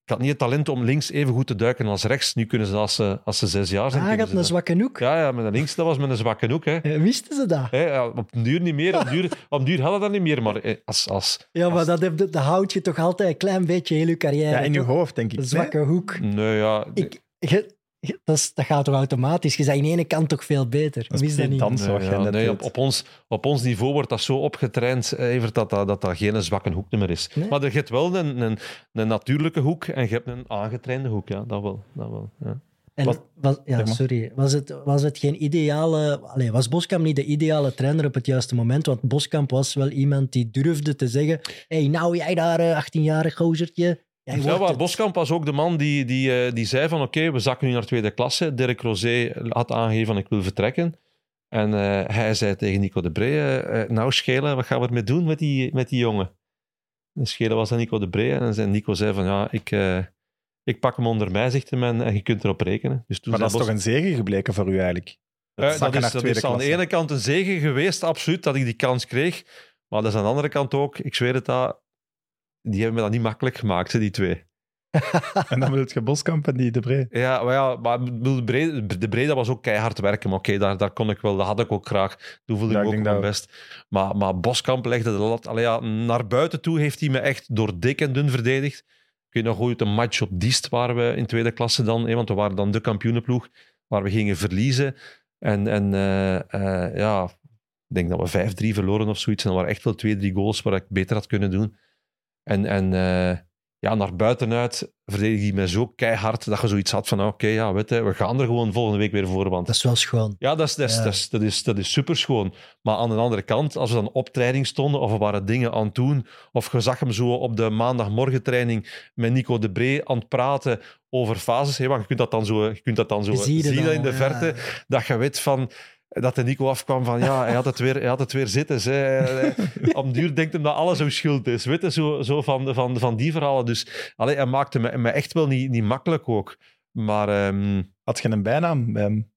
ik had niet het talent om links even goed te duiken als rechts. Nu kunnen ze als ze, als ze zes jaar zijn. Ah, kunnen gaat ze een dat. zwakke hoek. Ja, ja, met een links, dat was met een zwakke hoek. Hè. Eh, Wisten ze dat? Hè, ja, op duur niet meer. Op duur, op duur hadden dat niet meer. Maar eh, als, als, Ja, maar als- dat, heb, dat houd je toch altijd een klein beetje heel je carrière. Ja, in je hoofd, denk ik. Een zwakke hoek. Nee, ja. Ik, je- je- dat, is- dat gaat toch automatisch? Je bent in de ene kant toch veel beter? Dat is dat niet? dans. Nee, ja, nee, op, op, ons, op ons niveau wordt dat zo opgetraind, eh, Evert, dat dat, dat, dat geen zwakke hoek meer is. Nee? Maar je hebt wel een, een, een natuurlijke hoek en je hebt een aangetrainde hoek. Ja, dat wel. Dat wel ja. En Wat- was, ja, sorry. Was het, was het geen ideale... Allee, was Boskamp niet de ideale trainer op het juiste moment? Want Boskamp was wel iemand die durfde te zeggen hey, nou jij daar, eh, 18-jarig gozertje, jij Ja, het. Boskamp was ook de man die, die, eh, die zei van oké, we zakken nu naar tweede klasse. Dirk Rosé had aangegeven van ik wil vertrekken. En eh, hij zei tegen Nico de Bree, eh, nou Schelen, wat gaan we ermee doen met die, met die jongen? En Schelen was dan Nico de Bree en zei- Nico zei van ja, ik, eh, ik pak hem onder mij, zegt hem, en, en je kunt erop rekenen. Dus toen Maar dat is toch een zegen gebleken voor u eigenlijk? Dat is, dat is aan de ene kant een zegen geweest, absoluut, dat ik die kans kreeg. Maar dat is aan de andere kant ook, ik zweer het dat, die hebben me dat niet makkelijk gemaakt, hè, die twee. En dan wil je Boskamp en die De Bree. Ja, maar, ja, maar de Brede, de Brede was ook keihard werken. Maar oké, daar, daar kon ik wel, dat had ik ook graag. Toen voelde Ja, ik me ook mijn best. Maar, maar Boskamp legde de lat. Allee, ja, naar buiten toe heeft hij me echt door dik en dun verdedigd. Ik weet nog ooit een match op Diest waren we in tweede klasse dan. hè, want we waren dan de kampioenenploeg. Waar we gingen verliezen. En, en eh, eh, ja, ik denk dat we 5-3 verloren of zoiets. En er waren echt wel twee, drie goals waar ik beter had kunnen doen. En, en eh, ja, naar buitenuit verdedigde hij mij zo keihard dat je zoiets had van, oké, ja, weet je, we gaan er gewoon volgende week weer voor. Want Dat is wel schoon. ja, dat is, dat is, Ja. dat is, dat is, dat is superschoon. Maar aan de andere kant, als we dan op training stonden of we waren dingen aan het doen, of je zag hem zo op de maandagmorgentraining met Nico de Bree aan het praten over fases, hè, want je kunt dat dan zo, je kunt dat dan zo zien in de ja. verte, dat je weet van dat de Nico afkwam van ja, hij had het weer, hij had het weer zitten. Ze. Hij- Op den duur denkt hem dat alles zo schuld is. Weet je, zo, zo van, van, van die verhalen. Dus allee, hij maakte me, me echt wel niet, niet makkelijk ook. Maar ehm, Had je een bijnaam bij hem?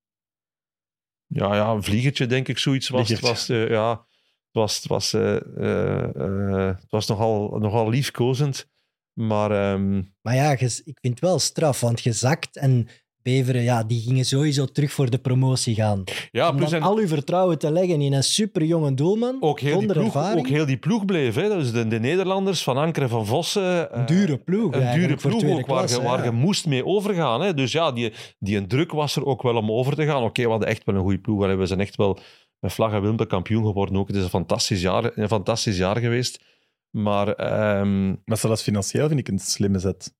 ja, ja, een vliegertje, denk ik, zoiets was. Het was, eh, ja, het was, het was, eh, eh, eh, het was nogal, nogal liefkozend. Maar ehm, Maar ja, ik vind het wel straf, want je zakt en Beveren, ja, die gingen sowieso terug voor de promotie gaan. Ja, Om plus dan en al uw vertrouwen te leggen in een superjonge doelman, ook, heel die zonder ploeg, ervaring. ook heel die ploeg bleef. Hè. Dus de, de Nederlanders, Van Ankeren, Van Vossen. eh, Een dure ploeg Een dure ploeg ook, waar, je, ja. moest mee overgaan. Hè. Dus ja, die, die een druk was er ook wel om over te gaan. Oké, we hadden echt wel een goede ploeg. Allee, We zijn echt wel met vlag en wimpel kampioen geworden ook. Het is een fantastisch jaar, een fantastisch jaar geweest. Maar ehm, Maar zelfs financieel vind ik een slimme zet.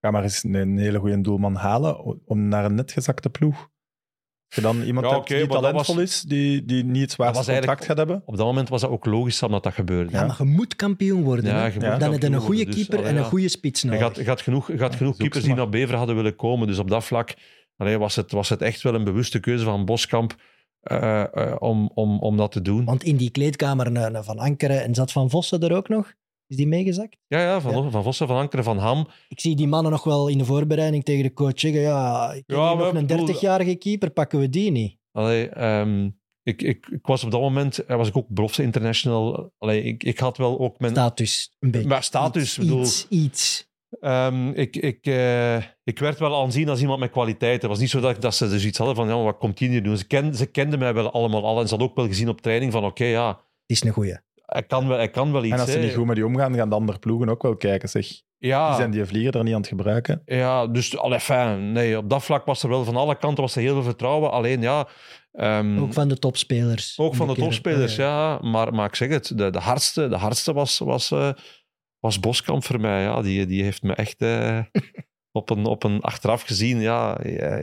Ga maar eens een, een hele goede doelman halen om naar een net gezakte ploeg. Als je dan iemand Ja, hebt die talentvol was- is, die, die niet het zwaarste contract gaat hebben. op dat moment was dat ook logisch dat dat gebeurde. Ja, maar je moet kampioen worden. Ja, je moet Dan heb je een goede dus, keeper en een goede spits Je nodig. gaat, je gaat genoeg, je gaat genoeg keepers die naar Bever hadden willen komen. Dus op dat vlak allee, was, het, was het echt wel een bewuste keuze van Boskamp eh, eh, om, om, om dat te doen. Want in die kleedkamer een Van Ankeren en zat Van Vossen er ook nog? Is die meegezakt? Ja, ja, van, van Vossen, Van Ankeren, Van Ham. Ik zie die mannen nog wel in de voorbereiding tegen de coach zeggen, ja, ik Ja, nog een ik bedoel- 30-jarige keeper, pakken we die niet? Allee, ehm, ik, ik, ik was op dat moment eh, was ik ook belofte international. Allee, ik, ik had wel ook mijn Status, een beetje. Maar status, iets, bedoel- Iets, iets. Ehm, ik, ik, eh, ik werd wel aanzien als iemand met kwaliteit. Het was niet zo dat, dat ze dus iets hadden van, ja, wat komt hij hier doen? Ze, ken, ze kenden mij wel allemaal al en ze hadden ook wel gezien op training van, oké, ja, Het is een goeie. Hij kan wel, hij kan wel iets. En als ze niet goed met die omgaan, gaan de andere ploegen ook wel kijken. Zeg, die ja, zijn die vlieger er niet aan het gebruiken. ja, dus allee, fijn, nee, op dat vlak was er wel van alle kanten was er heel veel vertrouwen. Alleen ja, ehm, Ook van de topspelers. ook van de topspelers, Oh, ja. Maar, maar ik zeg het, de, de hardste, de hardste was, was, eh, was Boskamp voor mij. Ja. Die, die heeft me echt eh, op, een, op een achteraf gezien, ja, ja,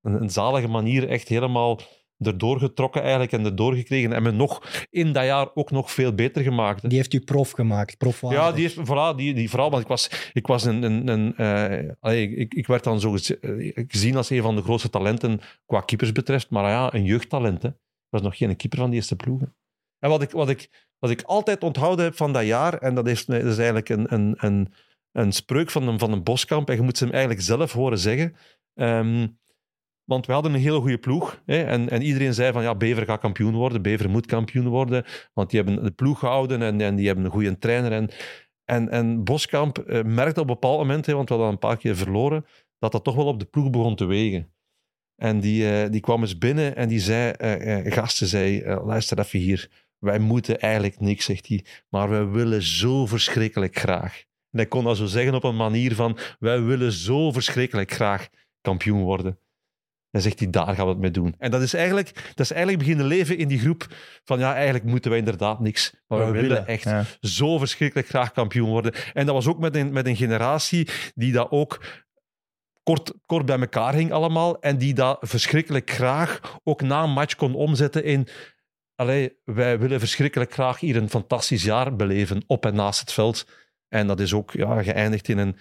een, een zalige manier echt helemaal erdoor getrokken eigenlijk en erdoor gekregen. En me nog in dat jaar ook nog veel beter gemaakt. hè. Die heeft u prof gemaakt, profwaardig. Ja, die heeft, voilà, die, die vooral, want ik was, ik was een, een, een eh, allee, ik, ik werd dan zo eh, gezien als een van de grootste talenten qua keepers betreft, maar ja, een jeugdtalent. Hè. Ik was nog geen keeper van die eerste ploegen. En wat ik, wat ik, wat ik altijd onthouden heb van dat jaar, en dat is, dat is eigenlijk een, een, een, een spreuk van een, van een Boskamp, en je moet ze hem eigenlijk zelf horen zeggen. Ehm, want we hadden een hele goede ploeg. Hè, en, en iedereen zei van ja, Bever gaat kampioen worden. Bever moet kampioen worden. Want die hebben de ploeg gehouden en, en die hebben een goede trainer. En, en, en Boskamp eh, merkte op een bepaald moment, hè, want we hadden een paar keer verloren, dat dat toch wel op de ploeg begon te wegen. En die, eh, die kwam eens binnen en die zei, eh, gasten zei, luister even hier, wij moeten eigenlijk niks, zegt hij, maar wij willen zo verschrikkelijk graag. En hij kon dat zo zeggen op een manier van, wij willen zo verschrikkelijk graag kampioen worden. Dan zegt hij, daar gaan we het mee doen. En dat is eigenlijk, dat is eigenlijk beginnen leven in die groep van, ja, eigenlijk moeten wij inderdaad niks, maar we, willen echt Ja. zo verschrikkelijk graag kampioen worden. En dat was ook met een, met een generatie die dat ook kort, kort bij elkaar hing allemaal en die dat verschrikkelijk graag ook na een match kon omzetten in allee, wij willen verschrikkelijk graag hier een fantastisch jaar beleven op en naast het veld. En dat is ook ja, geëindigd in een,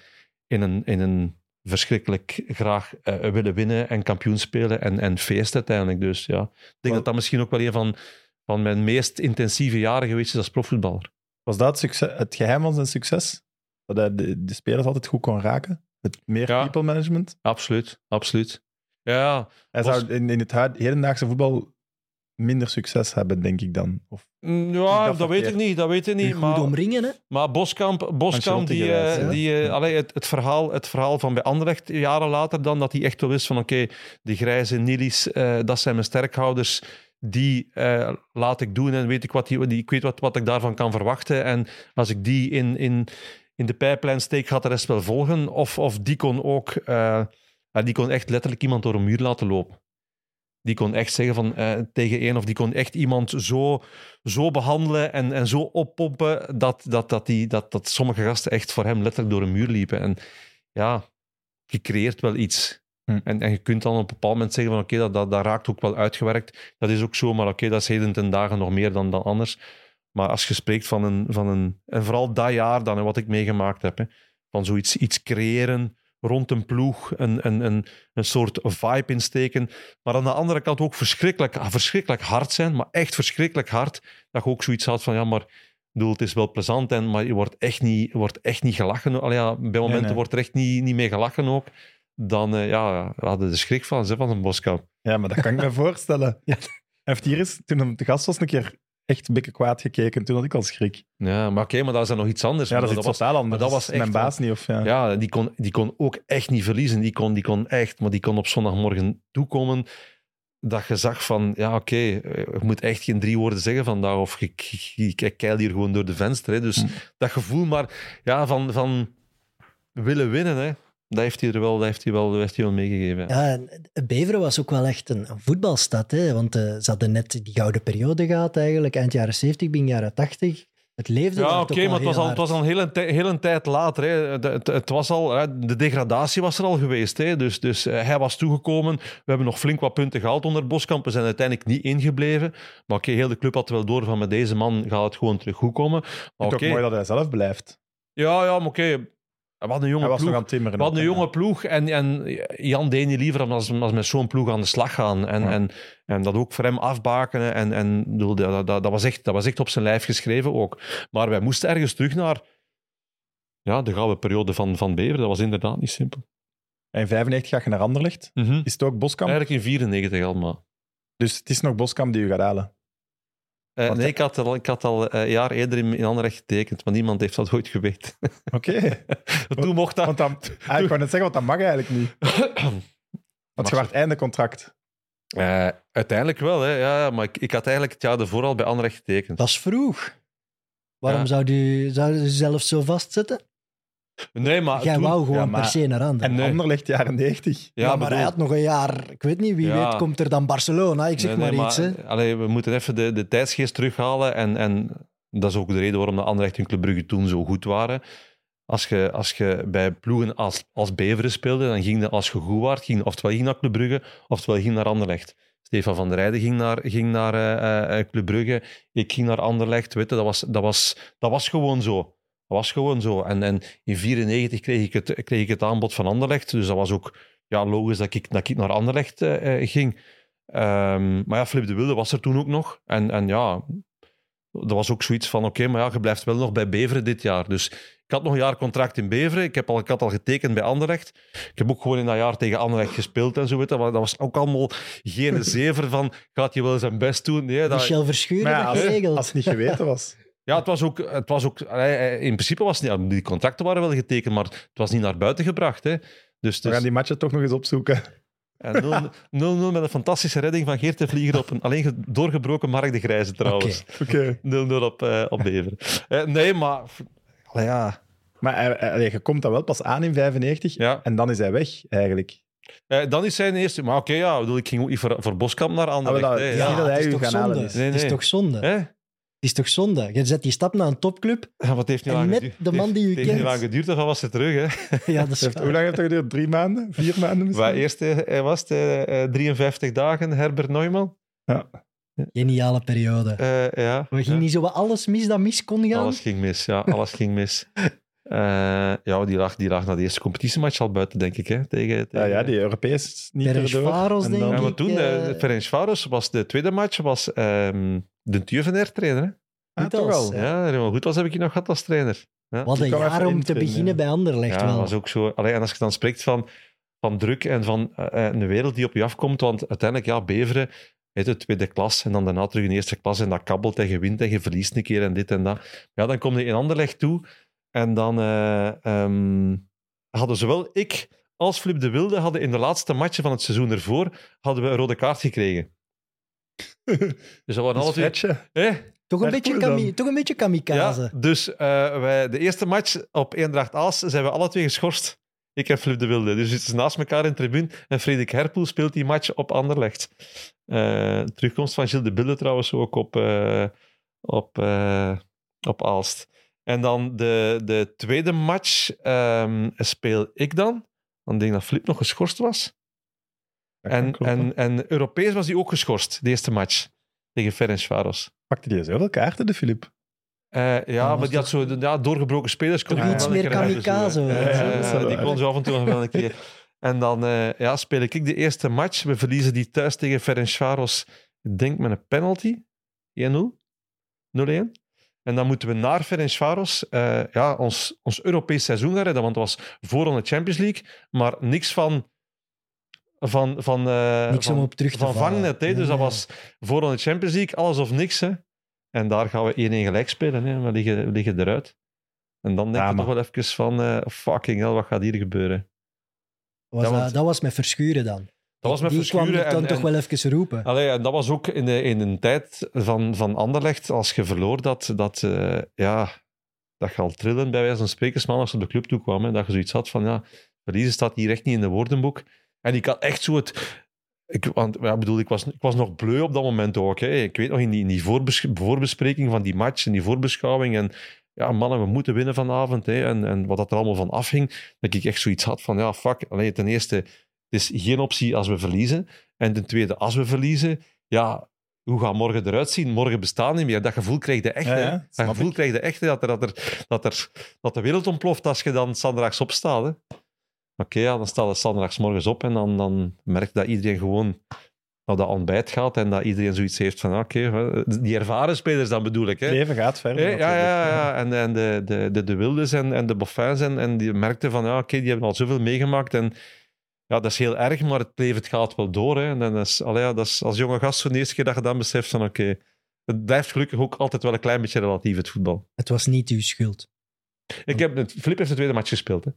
in een, in een verschrikkelijk graag eh, willen winnen en kampioen spelen en, en feest uiteindelijk. Dus ja, ik denk dat dat misschien ook wel een van, van mijn meest intensieve jaren geweest is als profvoetballer. Was dat succes, het geheim van zijn succes? Dat hij de, de spelers altijd goed kon raken? Het meer Ja. people management? Absoluut, absoluut. Ja, Hij Was- zou in, in het hedendaagse voetbal minder succes hebben, denk ik dan. Of, ja dat dat weet ik niet, dat weet ik niet. goed Maar, omringen, hè? maar Boskamp, Boskamp die, eh, die, eh, Ja. allee, het, het, verhaal, het verhaal van bij Anderlecht jaren later dan, dat hij echt wel wist van oké, die grijze Nilis, eh, dat zijn mijn sterkhouders, die eh, laat ik doen en weet ik, wat die, die, ik weet wat, wat ik daarvan kan verwachten. En als ik die in, in, in de pijplijn steek, gaat de rest wel volgen. Of, of die kon ook, eh, ja, die kon echt letterlijk iemand door een muur laten lopen. Die kon echt zeggen van, eh, tegen één, of die kon echt iemand zo, zo behandelen en, en zo oppompen, dat, dat, dat, die, dat, dat sommige gasten echt voor hem letterlijk door een muur liepen. En ja, je creëert wel iets. Hm. En, en je kunt dan op een bepaald moment zeggen van oké, dat, dat, dat raakt ook wel uitgewerkt. Dat is ook zo, maar oké, dat is heden ten dagen nog meer dan, dan anders. Maar als je spreekt van een, van een... En vooral dat jaar dan, en wat ik meegemaakt heb, hè, van zoiets iets creëren rond een ploeg, een, een, een, een soort vibe insteken. Maar aan de andere kant ook verschrikkelijk, verschrikkelijk hard zijn, maar echt verschrikkelijk hard. Dat je ook zoiets had van, ja, maar bedoel, het is wel plezant, en, maar je wordt echt niet, wordt echt niet gelachen. Allee, ja, bij momenten nee. wordt er echt niet, niet mee gelachen ook. Dan eh, ja, we hadden de schrik van, ze, van een boskamp. ja, maar dat kan ik me voorstellen. Heeft hier eens, toen hij te gast was, een keer echt bekken kwaad gekeken. Toen had ik al schrik. Ja, maar oké, maar dat is dan nog iets anders. Ja, dat is iets totaal anders. maar dat was Mijn echt baas niet. Of, ja. Ja, die kon, die kon ook echt niet verliezen. Die kon, die kon echt, maar die kon op zondagmorgen toekomen. Dat je zag van, ja, oké, eh, je moet echt geen drie woorden zeggen vandaag. Of je, je keil hier gewoon door de venster. Hè. Dus Hm. dat gevoel maar ja, van, van willen winnen, hè, dat heeft hij er wel, dat heeft hij wel, dat heeft hij wel meegegeven. Ja. Ja, en Beveren was ook wel echt een, een voetbalstad. Hè? Want eh, ze hadden net die gouden periode gehad eigenlijk. Eind jaren 70, begin jaren 80. Het leefde Ja, toch oké, wel maar het was al, het was al een hele, tij- hele tijd later. Hè. De, het, het was al, hè, de degradatie was er al geweest. Hè. Dus, dus eh, hij was toegekomen. We hebben nog flink wat punten gehaald onder Boskamp. We zijn uiteindelijk niet ingebleven. Maar oké, heel de club had wel door van met deze man gaat het gewoon terug goed komen. Maar Het is oké, ook mooi dat hij zelf blijft. ja, ja, maar oké. We hadden een jonge Hij was nog ploeg. aan het timmeren. Hadden een jonge ploeg en, en Jan deed niet liever dan als, als met zo'n ploeg aan de slag gaan. En, Ja. en, en dat ook voor hem afbakenen. En, en bedoel, dat, dat, dat, was echt, dat was echt op zijn lijf geschreven ook. Maar wij moesten ergens terug naar ja, de gouden periode van, van Bever. Dat was inderdaad niet simpel. En in 95 ga je naar Anderlecht. Is het ook Boskamp? Eigenlijk in 94 allemaal. Dus het is nog Boskamp die u gaat halen. Eh, Want- nee, ik had al, ik had al eh, een jaar eerder in, in Anderlecht getekend, maar niemand heeft dat ooit geweten. Oké. Toen mocht dat. Want dan, ah, ik wou net zeggen, want dat mag eigenlijk niet. Want je waart einde contract. Eh, uiteindelijk wel, hè. Ja, ja, maar ik, ik had eigenlijk het jaar ervoor al bij Anderlecht getekend. Dat is vroeg. Waarom Ja. zou u zou u zelf zo vastzetten? Nee, maar Jij toen- wou gewoon ja, maar- per se naar Anderlecht. En Nee. Anderlecht jaren 90. Ja, maar bedoel- hij had nog een jaar. Ik weet niet, wie Ja. weet komt er dan Barcelona. Ik zeg Nee, maar nee, iets. Hè. allee, we moeten even de, de tijdsgeest terughalen. En, en dat is ook de reden waarom de Anderlecht en Club Brugge toen zo goed waren. Als je, als je bij ploegen als, als Beveren speelde, dan ging je als je goed was, ging, oftewel ging naar Club Brugge, oftewel ging naar Anderlecht. Stefan van der Rijden ging naar, ging naar eh, eh, Club Brugge, ik ging naar Anderlecht. Weet je, dat, was, dat, was, dat was gewoon zo. Dat was gewoon zo. En, en in 1994 kreeg ik, het, kreeg ik het aanbod van Anderlecht. Dus dat was ook ja, logisch dat ik, dat ik naar Anderlecht eh, eh, ging. Ehm, maar ja, Flip de Wilde was er toen ook nog. En, en ja, dat was ook zoiets van: oké, maar ja, je blijft wel nog bij Beveren dit jaar. Dus ik had nog een jaar contract in Beveren. Ik, heb al, ik had al getekend bij Anderlecht. Ik heb ook gewoon in dat jaar tegen Anderlecht gespeeld en zo. Weet je. Maar dat was ook allemaal geen zever van: gaat je wel zijn best doen? Nee, dat, Michel Verschuren Maar ja, dat als, als het niet geweten was. Ja, het was ook. Het was ook eh, in principe was het niet. Die contracten waren wel getekend, maar het was niet naar buiten gebracht. Hè. Dus, We dus gaan die matchen toch nog eens opzoeken. en 0-0 met een fantastische redding van Geert de Vlieger op een alleen ge- doorgebroken Mark de Grijze trouwens. Oké. 0-0 op, eh op Beveren. Eh, nee, maar... Allee, ja. Maar je komt dat wel pas aan in 95 ja. en dan is hij weg, eigenlijk. Eh, dan is zijn eerste... Maar oké, ja, ik bedoel, ik ging ook niet voor, voor Boskamp naar Anderlecht. Ah, hè, dat- ja. niet dat hij u toch gaan halen zonde. is. Nee, Het is toch zonde? Hè? Het is toch zonde? Je zet die stap naar een topclub. Ja, wat heeft niet lang geduurd? de man die u Het heeft niet kent. lang geduurd, of hij was ze terug. Hè? ja, dat is Heeft- hoe lang heeft dat geduurd? Drie maanden? Vier maanden misschien? Waar eerst eh, hij was het, eh, eh, 53 dagen, Herbert Neumann. Geniale periode. Eh, ja. We gingen Ja. niet zo wat alles mis dat mis kon gaan. Alles ging mis, ja. Alles ging mis. Eh, ja, die lag, die lag na de eerste competitiematch al buiten, denk ik. Hè, tegen, Ja, tegen, ja, die Europees niet Ferencvaros, erdoor. En denk dan- Ja, maar toen, eh, uh, Ferencvaros was de tweede match, was ehm de Tuvenair trainer. Hè? Ah, Goed toch al. Ja. Ja, helemaal goed was heb ik je nog gehad als trainer. Wat een jaar om te beginnen ja. bij Anderlecht Ja, wel. dat was ook zo. Allee, en als je dan spreekt van, van druk en van eh, een wereld die op je afkomt, want uiteindelijk, ja, Beveren, je, tweede klas en dan daarna terug in eerste klas en dat kabbelt en je wint en je verliest een keer en dit en dat. Ja, dan kom je in Anderlecht toe en dan eh, ehm, hadden zowel ik als Flip de Wilde hadden in de laatste matchen van het seizoen ervoor hadden we een rode kaart gekregen. Dus dat waren Dat alle is twee... Fredje. Eh? toch, een beetje kami- toch een beetje kamikaze. Ja, dus eh, wij, de eerste match op Eendracht Aals zijn we alle twee geschorst. Ik en Flip de Wilde. Dus het is naast elkaar in de tribune. En Frederik Herpoel speelt die match op Anderlecht. Eh, terugkomst van Gilles de Bilde trouwens ook op, eh, op, eh, op Aalst. En dan de, de tweede match ehm, speel ik dan. Dan denk ik dat Flip nog geschorst was. Dat En, en, en Europees was hij ook geschorst, de eerste match. Tegen Ferencvaros. Pakte die zoveel kaarten, de Filip? Eh, ja, maar die had zo ja, doorgebroken spelers. kon iets meer kamikaze, wel die kon zo af en toe nog wel een keer. En dan eh, ja, speel ik de eerste match. We verliezen die thuis tegen Ferencvaros. Ik denk met een penalty. 1-0. 0-1. En dan moeten we naar Ferencvaros eh ja, ons, ons Europees seizoen gaan redden. Want het was voor de Champions League. Maar niks van... Van, van, eh, Niks van, om op terug te van vallen. vangnet. Hè? Nee, Dus dat nee. was voor de Champions League alles of niks. Hè? En daar gaan we 1-1 gelijk spelen. Hè. We, liggen, we liggen eruit. En dan denk Ja, je toch wel even van, eh, fucking hell, wat gaat hier gebeuren? Was Ja, dat, want- dat was met Verschuren dan. Dat was met Die kwam dan en- toch wel even roepen. Allee, en dat was ook in, de, in een tijd van, van Anderlecht, als je verloor, dat, dat, eh, ja, dat je al trillen bij wijze van spreken, 's maandags op de club toe kwam. Hè, dat je zoiets had van, ja, verliezen staat hier echt niet in de woordenboek. En ik had echt zo het... Ik, want, ja, bedoel, ik was, ik was nog bleu op dat moment ook. Hè. Ik weet nog, in die, in die voorbes- voorbespreking van die match, en die voorbeschouwing, en ja, mannen, we moeten winnen vanavond. Hè, en, en wat dat er allemaal van afhing, dat ik echt zoiets had van, ja, fuck. Allee, ten eerste, het is geen optie als we verliezen. En ten tweede, als we verliezen, ja, hoe gaat morgen eruit zien? Morgen bestaan niet meer. Dat gevoel krijg je echt. Ja, dat gevoel ik. krijg je echt, hè, dat, er, dat, er, dat, er, dat de wereld ontploft als je dan zandrags opstaat. hè. Oké, ja, dan staat het zandrags morgens op en dan, dan merk je dat iedereen gewoon naar dat ontbijt gaat en dat iedereen zoiets heeft van, oké, hè, die ervaren spelers dan bedoel ik. Hè. Leven gaat verder. Ja, ja, ja. En, en de, de, de, en, en de Boffins en, en die merkten van, ja, oké, die hebben al zoveel meegemaakt en ja, dat is heel erg, maar het leven het gaat wel door. Hè. En dan is, allee, ja, dat is als jonge gast voor de eerste keer dat je dan beseft van, oké, het blijft gelukkig ook altijd wel een klein beetje relatief, het voetbal. Het was niet uw schuld. Ik heb, Filip heeft de tweede match gespeeld. Hè.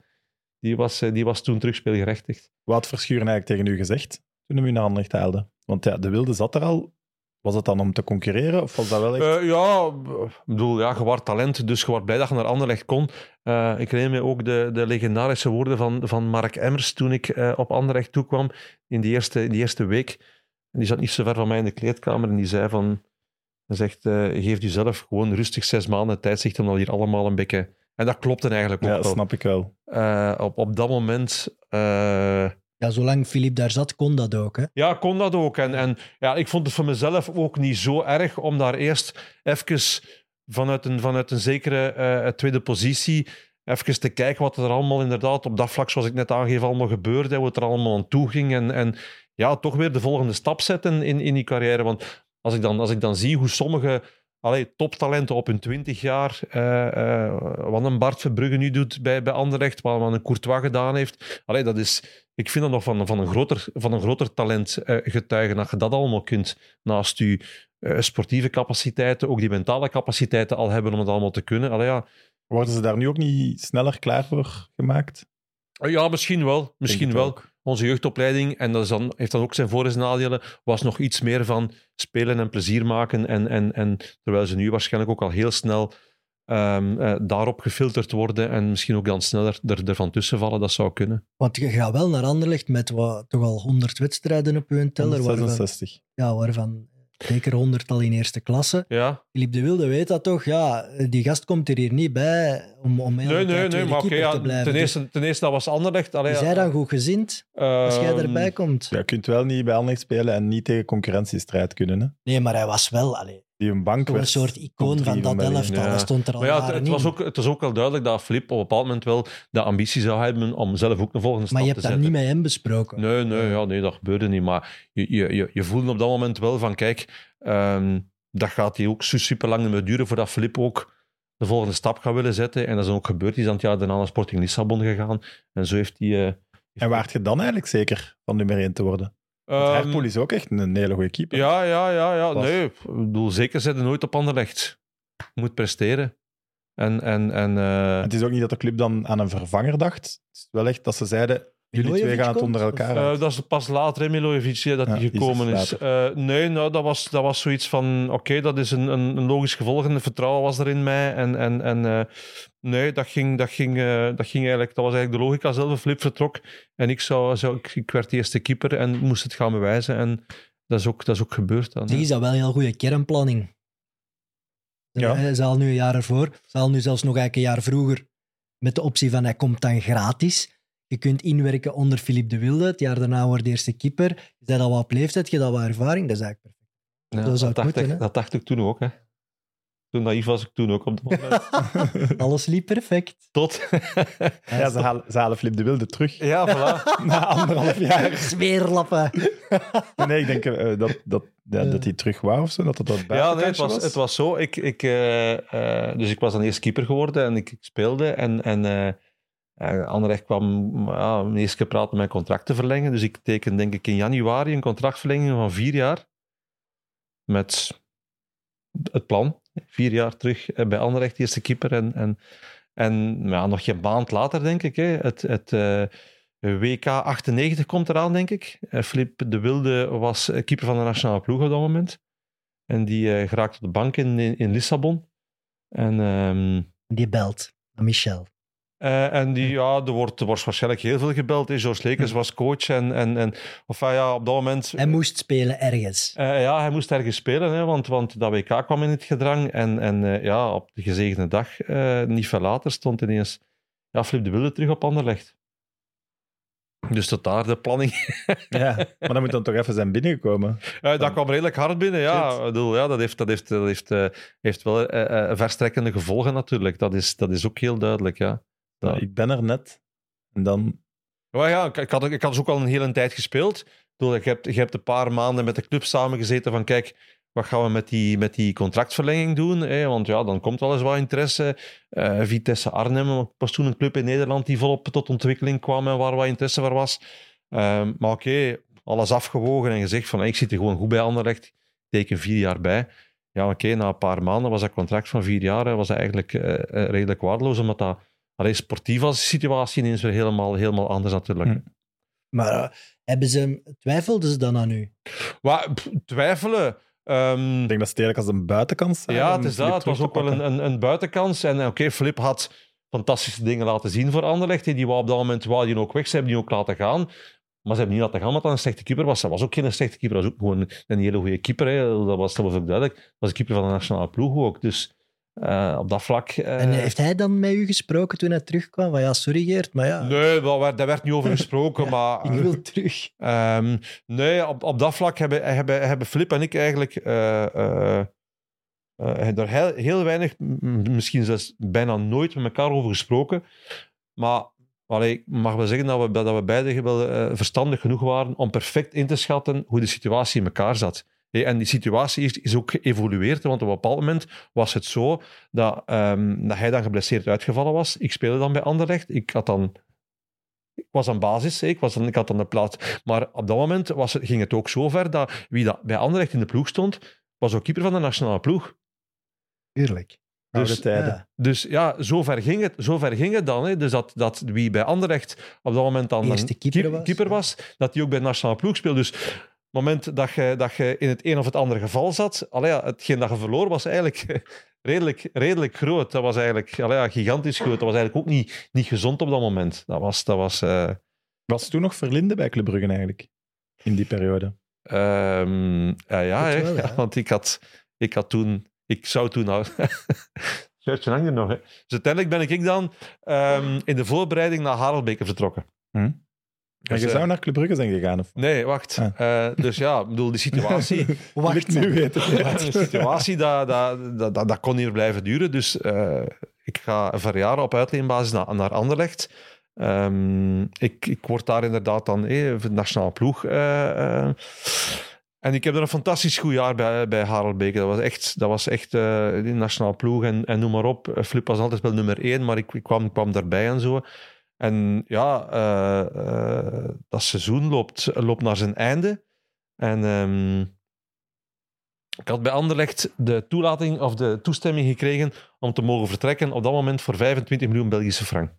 Die, was, eh, die was toen terugspeelgerechtigd. Wat had Verschuren eigenlijk tegen u gezegd toen hij u naar Anderlecht haalde? Want ja, de wilde zat er al. Was het dan om te concurreren? Of was dat wel echt... Eh, ja, ik bedoel, ja, je was talent, dus je was blij dat je naar Anderlecht kon. Eh, ik herinner me ook de, de legendarische woorden van, van Mark Emmers toen ik eh, op Anderlecht toekwam in die, eerste, in die eerste week. En die zat niet zo ver van mij in de kleedkamer en die zei van... Hij zegt, geef jezelf gewoon rustig zes maanden tijdzicht om dat hier allemaal een beetje... En dat klopte eigenlijk ook ja, dat snap ik wel. Op, op dat moment... Ja, zolang Filip daar zat, kon dat ook. Hè? ja, kon dat ook. En, en ja, ik vond het voor mezelf ook niet zo erg om daar eerst even vanuit een, vanuit een zekere eh, tweede positie even te kijken wat er allemaal inderdaad op dat vlak, zoals ik net aangeef, allemaal gebeurde, het er allemaal aan toe ging. En, en ja, toch weer de volgende stap zetten in, in die carrière. Want als ik dan, als ik dan zie hoe sommige allee, toptalenten op hun twintig jaar, eh, eh, wat een Bart Verbrugge nu doet bij, bij Anderlecht, wat, wat een Courtois gedaan heeft, allee, dat is, ik vind dat nog van, van, een, groter, van een groter talent eh, getuigen, dat je dat allemaal kunt naast je eh, sportieve capaciteiten, ook die mentale capaciteiten al hebben om het allemaal te kunnen. Allee, ja, Worden ze daar nu ook niet sneller klaar voor gemaakt? ja, misschien wel. Misschien wel. ook. Onze jeugdopleiding, en dat is dan, heeft dan ook zijn voor- en nadelen, was nog iets meer van spelen en plezier maken. En, en, en terwijl ze nu waarschijnlijk ook al heel snel ehm, eh, daarop gefilterd worden en misschien ook dan sneller er, ervan tussen vallen, dat zou kunnen. Want je gaat wel naar Anderlecht met wat, toch al 100 wedstrijden op je teller. Waarvan, 66. ja, waarvan zeker 100 al in eerste klasse. Ja, Filip de Wilde weet dat toch? Ja, die gast komt er hier niet bij om, om heel nee, nee, nee, maar oké, ja, te blijven. ten, Dus eerste, ten eerste, dat was Anderlecht. Allee, is hij dan goed gezind als jij ehm, erbij komt? Ja, je kunt wel niet bij Anderlecht spelen en niet tegen concurrentiestrijd kunnen. Hè? Nee, maar hij was wel allee, Die een bank een soort icoon van dat elftal. Ja. Stond er al Maar ja, het, was ook, het was ook wel duidelijk dat Flip op een bepaald moment wel de ambitie zou hebben om zelf ook een volgende stap Maar je te hebt dat zetten. niet met hem besproken. Nee, nee, ja, nee, dat gebeurde niet. Maar je, je, je, je voelde op dat moment wel van, kijk, ehm, dat gaat hier ook super lang meer duren voordat Filip ook de volgende stap gaat willen zetten. En dat is dan ook gebeurd. Die is aan het jaar daarna naar Sporting Lissabon gegaan. En zo heeft hij... eh, En waart je dan eigenlijk zeker van nummer 1 te worden? Want ehm, Herpoel is ook echt een hele goede keeper. Ja, ja, ja, ja. Nee, ik bedoel, zeker zetten nooit op Anderlecht. Moet presteren. En, en, en eh, Het is ook niet dat de club dan aan een vervanger dacht. Het is wel echt dat ze zeiden, jullie twee gaan het komt, onder elkaar Eh, uit. dat is pas later, Milojevic, ja, dat Ja, hij die gekomen is. Eh, nee, nou, dat, was, dat was zoiets van... Oké, dat is een, een, een logisch gevolg. En vertrouwen was er in mij. En, en, en eh, nee, dat ging, dat, ging, eh, dat ging eigenlijk... Dat was eigenlijk de logica zelf. Flip vertrok. En ik, zou, zou, ik, ik werd de eerste keeper en moest het gaan bewijzen. En dat is ook, dat is ook gebeurd dan. Is dat wel een heel goede kernplanning. Ja. Hij zal nu een jaar ervoor, zal nu zelfs nog eigenlijk een jaar vroeger, met de optie van hij komt dan gratis. Je kunt inwerken onder Filip de Wilde. Het jaar daarna wordt eerste keeper. Je bent al wat op leeftijd, je hebt al wat ervaring. Dat is eigenlijk perfect. Ja, dat zou het dacht moeten, ik, dat dacht ik toen ook. Hè. Toen naïef was ik toen ook op dat moment. Alles liep perfect. Tot. ja, ze halen, ze halen Flip de Wilde terug ja, voilà. na anderhalf jaar. Smeerlappen. Nee, ik denk eh, dat, dat, ja, dat hij terug wou of zo, dat het dat Ja, nee, het was, het was zo. Ik, ik, eh, eh, dus ik was dan eerst keeper geworden en ik, ik speelde. En, en eh eh, Anderlecht kwam ja, keer praten om mijn contract te verlengen. Dus ik teken denk ik in januari een contractverlenging van vier jaar. Met het plan Vier jaar terug eh, bij Anderlecht, eerste keeper. En, en, en ja, nog geen maand later, denk ik. Hè, het het eh, WK 98 komt eraan, denk ik. Eh, Filip de Wilde was eh, keeper van de nationale ploeg op dat moment. En die eh geraakt op de bank in, in, Lissabon. En... ehm, Die belt Michel. Eh, en die, ja, er wordt, er wordt waarschijnlijk heel veel gebeld. Hè. George Lekers was coach. En, en, en of ja, op dat moment. Hij moest spelen ergens. eh, ja, hij moest ergens spelen, hè, want, want dat WK kwam in het gedrang. En, en eh, ja, op de gezegende dag, niet veel later, stond ineens ja, Flip de Wilde terug op Anderlecht. Dus tot daar de planning. Ja, maar dan moet dan toch even zijn binnengekomen. Eh, dat kwam redelijk hard binnen, ja. Ik bedoel, ja dat heeft, dat heeft, dat heeft, heeft wel verstrekkende gevolgen natuurlijk. Dat is, dat is ook heel duidelijk, ja. Ja. Ik ben er net. En dan... Ja, ik, ik, had, ik had dus ook al een hele tijd gespeeld. Je, hebt, je hebt een paar maanden met de club samengezeten van kijk, wat gaan we met die, met die contractverlenging doen? Hè? Want ja, dan komt wel eens wat interesse. Eh, Vitesse Arnhem was toen een club in Nederland die volop tot ontwikkeling kwam en waar wat interesse voor was. Ehm, maar oké, alles afgewogen en gezegd van ik zit er gewoon goed bij Anderlecht. Ik teken vier jaar bij. Ja, oké, na een paar maanden was dat contract van vier jaar was dat eigenlijk eh, eh, redelijk waardeloos, omdat dat allee, sportief was de situatie ineens weer helemaal, helemaal anders natuurlijk. Hm. Maar eh, hebben ze, twijfelden ze dan aan u? Pff, twijfelen. ehm, Ik denk dat ze het eigenlijk als een buitenkans zijn ja, het is dat. Het was ook wel een, een, een buitenkans. En eh, oké, Flip had fantastische dingen laten zien voor Anderlecht. Die wou op dat moment wou die ook weg. Ze hebben die ook laten gaan. Maar ze hebben niet laten gaan omdat dat een slechte keeper was. Hij was ook geen slechte keeper. Hij was ook gewoon een hele goede keeper. Hè. Dat, was, dat was ook duidelijk. Dat was de keeper van de nationale ploeg ook. Dus eh, op dat vlak... eh, En heeft hij dan met u gesproken toen hij terugkwam? Van ja, sorry Geert, maar ja, Nee, daar werd, daar werd niet over gesproken. maar, ik wil terug. Ehm, nee, op, op dat vlak hebben, hebben, hebben Filip en ik eigenlijk eh, eh, eh, er heel, heel weinig, misschien zelfs bijna nooit met elkaar over gesproken. Maar allee, ik mag wel zeggen dat we, dat we beide wel eh, verstandig genoeg waren om perfect in te schatten hoe de situatie in elkaar zat. En die situatie is, is ook geëvolueerd, want op een bepaald moment was het zo dat, ehm, dat hij dan geblesseerd uitgevallen was. Ik speelde dan bij Anderlecht. Ik had dan ik was aan basis, ik, was dan, ik had dan de plaats. Maar op dat moment was het, ging het ook zo ver dat wie dat bij Anderlecht in de ploeg stond, was ook keeper van de nationale ploeg. Oude Dus, tijden. Ja. dus ja, zo ver ging het, zo ver ging het dan. Hè. Dus dat, dat wie bij Anderlecht op dat moment dan keeper keep- was, keeper ja. was, dat die ook bij de nationale ploeg speelde. Dus moment dat je, dat je in het een of het andere geval zat, allee, ja, hetgeen dat je verloor was eigenlijk redelijk, redelijk groot. Dat was eigenlijk allee, ja, gigantisch groot. Dat was eigenlijk ook niet, niet gezond op dat moment. Dat was... Dat was eh, Was toen nog Verlinde bij Club Brugge eigenlijk? In die periode. Ehm, ja, ja, Dat hè. wel, ja. Ja, want ik had, ik had toen, ik zou toen al. Shirtje hangt er nog. Hè. Dus uiteindelijk ben ik dan ehm, in de voorbereiding naar Harelbeke vertrokken. Hm. Maar Dus, je eh, zou naar Club Brugge zijn gegaan? Of? Nee, wacht. Ah. Eh, dus ja, ik bedoel, die situatie, ik nu weten. de situatie dat, dat, dat, dat, kon hier blijven duren. Dus eh, ik ga verjaren op uitleenbasis naar, naar Anderlecht. Ehm, ik, ik word daar inderdaad dan eh, de nationale ploeg. eh, eh, en ik heb er een fantastisch goed jaar bij, bij Harelbeke. Dat was echt, dat was echt eh die nationale ploeg en, en noem maar op. Eh, Flip was altijd wel nummer één, maar ik, ik kwam, kwam daarbij en zo. En ja, eh, eh, dat seizoen loopt, loopt naar zijn einde. En ehm, ik had bij Anderlecht de toelating of de toestemming gekregen om te mogen vertrekken op dat moment voor 25 miljoen Belgische frank.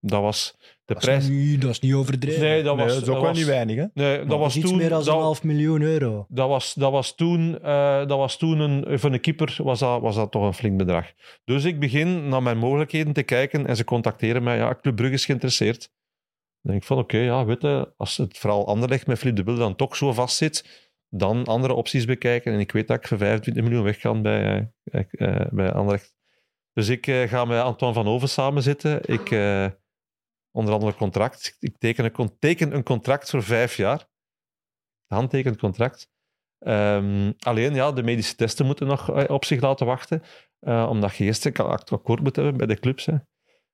Dat was de Dat is, prijs. niet, dat is niet overdreven. Nee, dat Nee, was, dat is ook dat wel was- niet weinig, hè? Nee, dat was iets toen. meer dan een half miljoen euro. dat was, dat was toen, eh, dat was toen een, voor een keeper was dat, was dat toch een flink bedrag. Dus ik begin naar mijn mogelijkheden te kijken en ze contacteren mij. Ja, Club Brugge is geïnteresseerd. Dan denk ik van, oké, ja, weet je, als het vooral Anderlecht met Philippe de Wilde dan toch zo vast zit, dan andere opties bekijken. En ik weet dat ik voor 25 miljoen weg kan bij, eh, bij Anderlecht. Dus ik ga met Antoine van Oven samen zitten. Ik onder andere contract. Ik teken een, teken een contract voor vijf jaar. Handtekend contract. Ehm, alleen, ja, de medische testen moeten nog eh, op zich laten wachten. eh, omdat je eerst een akkoord moet hebben bij de clubs. Hè.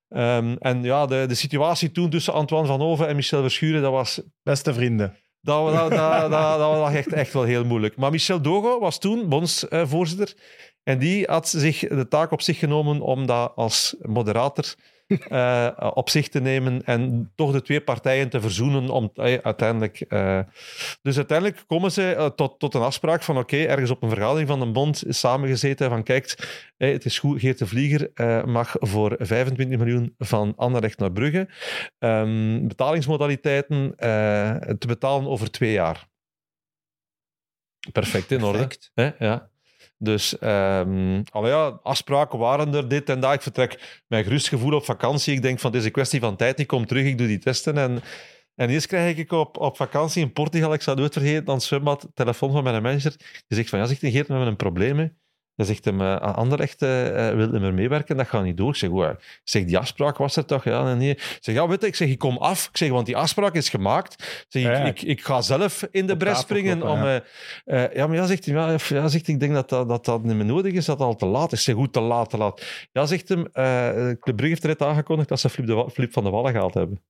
Ehm, en ja, de, de situatie toen tussen Antoine van Oven en Michel Verschuren, dat was, Beste vrienden. dat, dat, dat, dat, dat was echt, echt wel heel moeilijk. Maar Michel Dogo was toen bondsvoorzitter. en die had zich de taak op zich genomen om dat als moderator eh, op zich te nemen en toch de twee partijen te verzoenen om eh, uiteindelijk... eh, dus uiteindelijk komen ze tot, tot een afspraak van oké, ergens op een vergadering van een bond is samengezeten van kijk, het is goed, Geert de Vlieger mag voor 25 miljoen van Anderlecht naar Brugge ehm, betalingsmodaliteiten te betalen over twee jaar. Perfect in orde. Hè? Ja. Dus allee, ja, afspraken waren er, dit en dat. Ik vertrek met gerust gevoel op vakantie. Ik denk van, een kwestie van tijd. Ik kom terug, ik doe die testen. En, en eerst krijg ik op, op vakantie in Portugal, ik zou het vergeten, het zwembad, telefoon van mijn manager. Die zegt van, ja, zegt Geert, we hebben een probleem. hè. Hij zegt hem, uh, Anderlecht eh, wil niet meer meewerken, dat gaat niet door. Ik zeg, hoe? Ik zeg, die afspraak was er toch? Ja, nee. Ik zeg, ja, weet je, ik zeg, ik kom af. Ik zeg, want die afspraak is gemaakt. Ik zeg, Ja, ja. ik, ik, ik ga zelf in de bres springen kloppen, om... ja. ja, maar ja, zegt hij, ja, ja, zegt, ik denk dat dat, dat dat niet meer nodig is, dat al te laat is. Ik zeg, goed, te laat, te laat. Ja, zegt hem, Club Brugge heeft er net aangekondigd dat ze Flip, de, Flip van de Wallen gehaald hebben.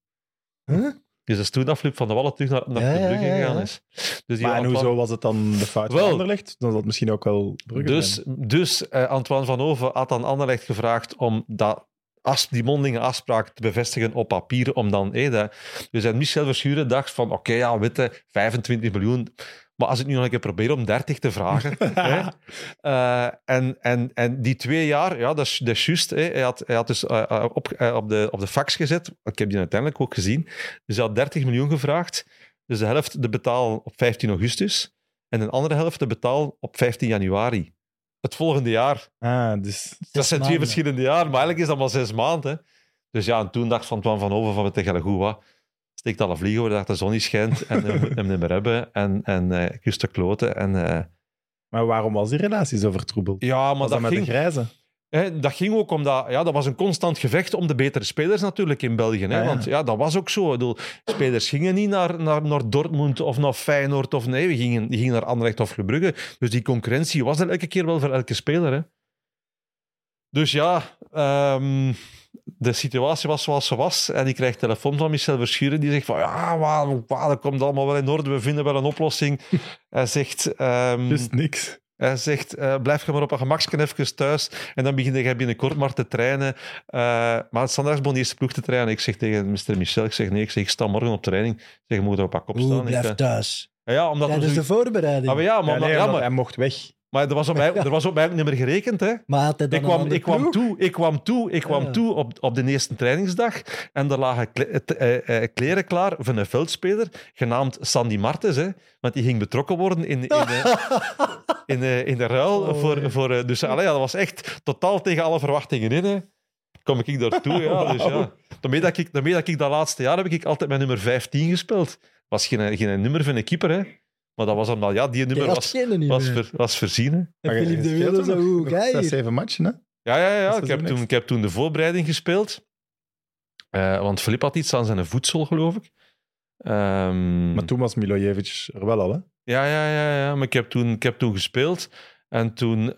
Huh? Dus dat is toen dat Flip van de Wallen terug naar, naar Ja, ja, Brugge ja, gegaan ja. is. Dus Maar en hoezo was het dan de fout van Anderlecht? Dan het misschien ook wel Brugge Dus, dus eh, Antoine van Oven had aan Anderlecht gevraagd om dat, as, die mondelinge afspraak te bevestigen op papier. Om dan, eh, dat, dus en Michel Verschuren dacht van, oké, ja, witte, 25 miljoen. Maar als ik nu nog een keer probeer om 30 te vragen. hè, eh, en, en, en die twee jaar, ja, dat is, dat is juist. hè. Hij, had, hij had dus eh, eh, op, op, de, op de fax gezet. Ik heb die uiteindelijk ook gezien. Dus hij had 30 miljoen gevraagd. Dus de helft te betalen op 15 augustus. En de andere helft te betalen op 15 januari. Het volgende jaar. Ah, dus... dat zijn twee verschillende jaren, maar eigenlijk is dat maar zes maanden. Dus ja, en toen dacht Van Twan van Over van, tegen goed wat, steekt alle vliegen waar dat de zon niet schijnt en hem niet meer hebben. En, en de kloten. En, eh, Maar waarom was die relatie zo vertroebeld? ja, maar was dat dat met ging, de grijze? hè, dat ging ook omdat... Ja, dat was een constant gevecht om de betere spelers natuurlijk in België. Hè? Ja, ja. Want ja, dat was ook zo. Ik bedoel, spelers gingen niet naar, naar, naar Dortmund of naar Feyenoord of nee, we gingen, die gingen naar Anderlecht of Club Brugge. Dus die concurrentie was er elke keer wel voor elke speler. Hè? Dus ja, ehm, de situatie was zoals ze was. En ik krijg telefoon van Michel Verschuren. Die zegt van, ja, maar, maar, dat komt allemaal wel in orde. We vinden wel een oplossing. Hij zegt... ehm, Dus niks. hij zegt, eh, blijf je maar op een gemaksken even thuis. En dan begin je binnenkort maar te trainen. Eh, maar het begon de eerste ploeg te trainen. Ik zeg tegen Mr. Michel, ik zeg nee, ik, zeg, ik sta morgen op training. Ik zeg, je moet er op een kop Oeh, staan. Ik, blijf eh, thuis. ja, omdat we Tijdens zo- de voorbereiding. Ah, maar ja, maar, Ja, nee, ja, maar, hij mocht weg. Maar er was op mij, er was op mij ook niet meer gerekend. Hè. Maar Ik kwam, ik, kwam toe, ik kwam toe, ik kwam Ja. toe op, op de eerste trainingsdag. En er lagen kle- eh, eh, kleren klaar van een veldspeler, genaamd Sandy Martens. Hè, want die ging betrokken worden in, in, de, in, de, in de ruil. Oh, voor, voor, eh, dus allee, ja, dat was echt totaal tegen alle verwachtingen in. Hè. Kom ik daartoe, ja. Dus, ja. Daarmee, dat ik, daarmee dat ik dat laatste jaar heb ik altijd met nummer 15 gespeeld. was geen, geen nummer van een keeper, hè. Maar dat was omdat, ja, die nummer was, was, ver- was voorzien. hè. Maar je- Philippe de Wilde zo Zes, je? zeven matchen, hè? Ja, ja, ja. Dat is Ik heb, toen, ik heb toen de voorbereiding gespeeld. Eh, want Filip had iets aan zijn voedsel, geloof ik. Ehm, Maar toen was Milojevic er wel al, hè? Ja, ja, ja, ja. Maar ik heb toen, ik heb toen gespeeld. En toen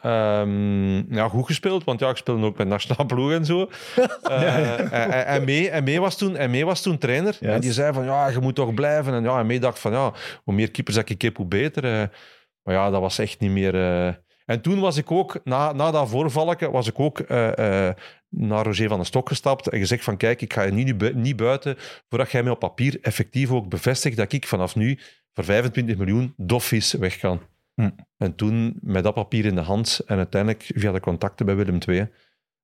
ja, goed gespeeld, want ja, ik speelde ook met nationale ploeg en zo. Eh, en, mee, en, mee was toen, en mee was toen trainer. En die zei van, ja, je moet toch blijven. En ja, en mee dacht van, ja, hoe meer keepers ik heb, hoe beter. eh. Maar ja, dat was echt niet meer... eh. En toen was ik ook, na, na dat voorvalken, was ik ook naar Roger van den Stok gestapt en gezegd van, kijk, ik ga je niet, bu- niet buiten voordat jij mij op papier effectief ook bevestigt dat ik vanaf nu voor 25 miljoen doffies weg kan. Hm. En toen, met dat papier in de hand en uiteindelijk via de contacten bij Willem II,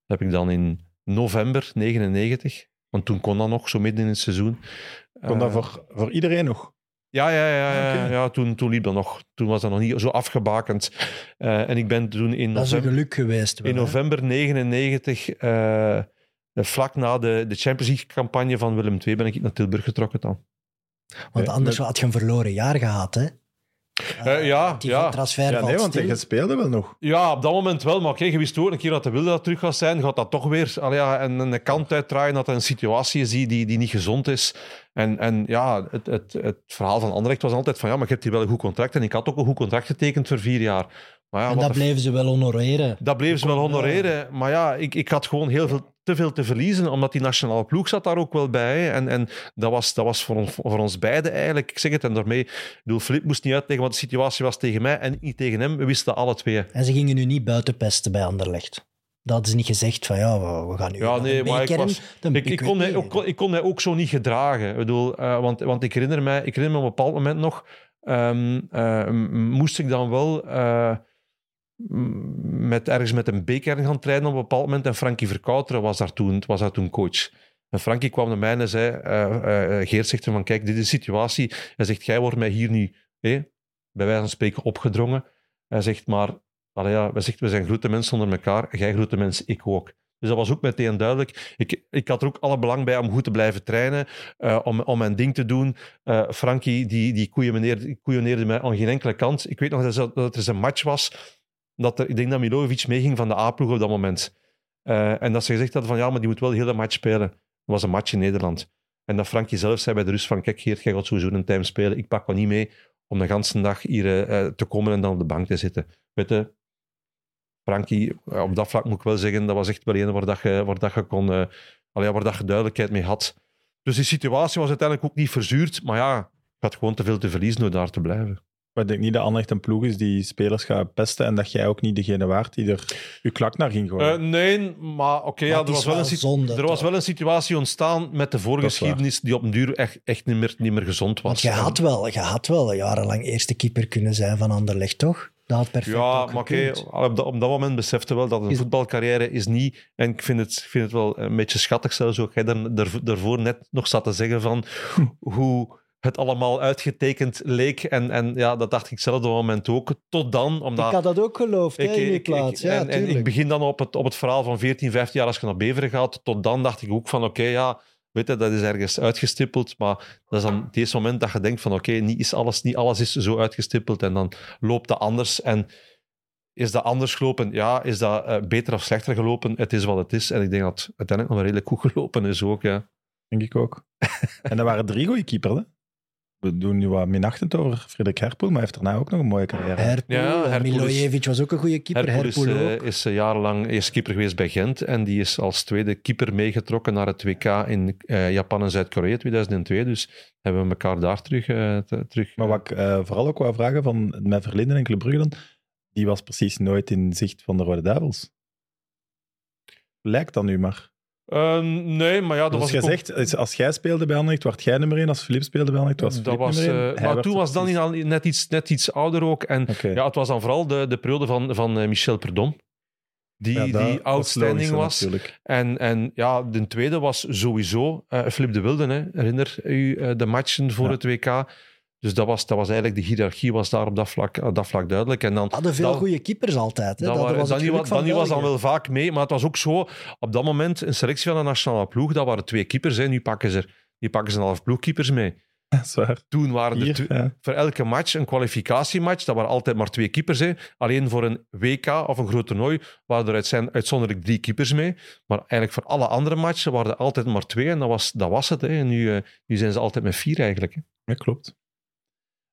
heb ik dan in november 99, want toen kon dat nog, zo midden in het seizoen. Kon dat eh, voor, voor iedereen nog? ja, ja, ja, ja, Ah, ja toen, toen liep dat nog. Toen was dat nog niet zo afgebakend. Eh, en ik ben toen in Dat is een november, geluk geweest. wel, in november 99, eh, vlak na de, de Champions League-campagne van Willem II, ben ik naar Tilburg getrokken dan. Want anders had je een verloren jaar gehad, hè? Eh, ja, die ja. transfer Ja, nee, want stil. je speelde wel nog. Ja, op dat moment wel. Maar oké, je wist ook een keer dat de wilde dat terug gaat zijn, gaat dat toch weer allee, ja, en een kant uitdraaien dat er een situatie is die, die, niet gezond is. En, en ja, het, het, het verhaal van Anderlecht was altijd van ja, maar je hebt hier wel een goed contract. En ik had ook een goed contract getekend voor vier jaar. Maar ja, en dat bleven ze wel honoreren. Dat bleven ze wel honoreren. Maar ja, ik, ik had gewoon heel veel, te veel te verliezen, omdat die nationale ploeg zat daar ook wel bij. En, en dat was, dat was voor, ons, voor ons beiden eigenlijk. Ik zeg het, en daarmee... Ik bedoel, Filip moest niet uitleggen wat de situatie was tegen mij en ik niet tegen hem. We wisten alle twee. En ze gingen nu niet buiten pesten bij Anderlecht. Dat ze niet gezegd van ja, we, gaan nu Ja, nee, maar ik was- Ik, ik, kon mij niet. ook, ik kon mij ook zo niet gedragen. Ik bedoel, eh, want, want ik, herinner mij, ik herinner me op een bepaald moment nog, ehm, eh, moest ik dan wel eh, met, ergens met een beker gaan trainen op een bepaald moment. En Frankie Verkouteren was daar toen, was daar toen coach. En Frankie kwam naar mij en zei, eh, eh, Geert zegt van, kijk, dit is de situatie. Hij zegt, jij wordt mij hier nu, hé, bij wijze van spreken, opgedrongen. Hij zegt, maar, ja, wij zegt, we zijn grote mensen onder elkaar. Jij grote mensen, ik ook. Dus dat was ook meteen duidelijk. Ik, ik had er ook alle belang bij om goed te blijven trainen, eh, om, om mijn ding te doen. Eh Frankie, die, die koeioneerde, mij aan geen enkele kant. Ik weet nog dat, dat er een match was, dat er, ik denk dat Milojevic meeging van de A-ploeg op dat moment. Eh, en dat ze gezegd hadden van, ja, maar die moet wel de hele match spelen. Dat was een match in Nederland. En dat Frankie zelf zei bij de rust van, kijk Geert, jij gaat sowieso een time spelen. Ik pak wel niet mee om de ganse dag hier eh, te komen en dan op de bank te zitten. Weet je, eh, op dat vlak moet ik wel zeggen, dat was echt wel een waar, dat je, waar, dat je, kon, eh, allee, waar dat je duidelijkheid mee had. Dus die situatie was uiteindelijk ook niet verzuurd, maar ja, ik had gewoon te veel te verliezen door daar te blijven. Maar ik denk niet dat Anderlecht een ploeg is die spelers gaat pesten en dat jij ook niet degene waart die er je klak naar ging gooien. Eh, nee, maar oké, ja, er, was wel wel een, situ- zonde, er was toch? wel een situatie ontstaan met de voorgeschiedenis die op een duur echt, echt niet, meer, niet meer gezond was. Want je had, wel, je had wel jarenlang eerste keeper kunnen zijn van Anderlecht, toch? Dat had perfect Ja, maar oké, gekund. op, dat, op dat moment besefte wel dat een Is- voetbalcarrière is niet... En ik vind het, vind het wel een beetje schattig zelfs ook. Jij daar, daar, daarvoor net nog zat te zeggen van hoe het allemaal uitgetekend leek. En, en ja, dat dacht ik zelf op dat moment ook. Tot dan, omdat... Ik had dat ook geloofd, hè, in die plaats. ja, en, en ik begin dan op het, op het verhaal van 14, 15 jaar als je naar Beveren gaat. Tot dan dacht ik ook van, oké, ja, weet je, dat is ergens uitgestippeld. Maar dat is dan het eerste moment dat je denkt van, oké, niet, is alles, niet alles is zo uitgestippeld. En dan loopt dat anders. En is dat anders gelopen? Ja. Is dat eh, beter of slechter gelopen? Het is wat het is. En ik denk dat het uiteindelijk nog wel redelijk goed gelopen is ook, ja. Denk ik ook. en er waren drie goede keepers. Hè? We doen nu wat minachtend over Frederik Herpoel, maar hij heeft daarna ook nog een mooie carrière. Herpoel, Ja, is- Milojevic was ook een goede keeper. Herpoel is, Herpoel eh, ook. is eh, jarenlang eerste keeper geweest bij Gent en die is als tweede keeper meegetrokken naar het WK in eh, Japan en Zuid-Korea 2002. Dus hebben we elkaar daar terug... te- terug Maar wat ik eh, vooral ook wou vragen van mijn Verlinden en Club Brugge dan, die was precies nooit in zicht van de Rode Duivels. Lijkt dat nu maar. Eh, nee, maar ja, dat Dat was... gezegd, als- jij speelde bij Anderlecht, werd jij nummer 1. Als Filip speelde bij Anderlecht, was Filip nummer eh, 1. Hij maar werd toen was Danny al net iets, net iets ouder ook. En ja, het was dan vooral de, de periode van, van eh, Michel Perdom. Die, Ja, dat die outstanding was. natuurlijk. En, en ja, de tweede was sowieso eh Flip de Wilde. Hè. Herinner u eh, de matchen voor Ja. het WK? Dus dat was, dat was eigenlijk, de hiërarchie was daar op dat vlak, op dat vlak duidelijk. En dan, hadden veel dat- goede keepers altijd. Hè. dat Dat, waren- was het Danny, was dan wel vaak mee, maar het was ook zo, op dat moment een selectie van de nationale ploeg, dat waren twee keepers. Hè. Nu pakken ze, nu pakken ze een half ploegkeepers mee. Dat is waar. Toen waren er Hier, ja. voor elke match een kwalificatiematch. Dat waren altijd maar twee keepers. Hè. Alleen voor een WK of een groot toernooi waren er uitzijn- uitzonderlijk drie keepers mee. Maar eigenlijk voor alle andere matchen waren er altijd maar twee. En dat was, dat was het. Hè. En nu, eh, nu zijn ze altijd met vier eigenlijk. Hè. Ja, klopt.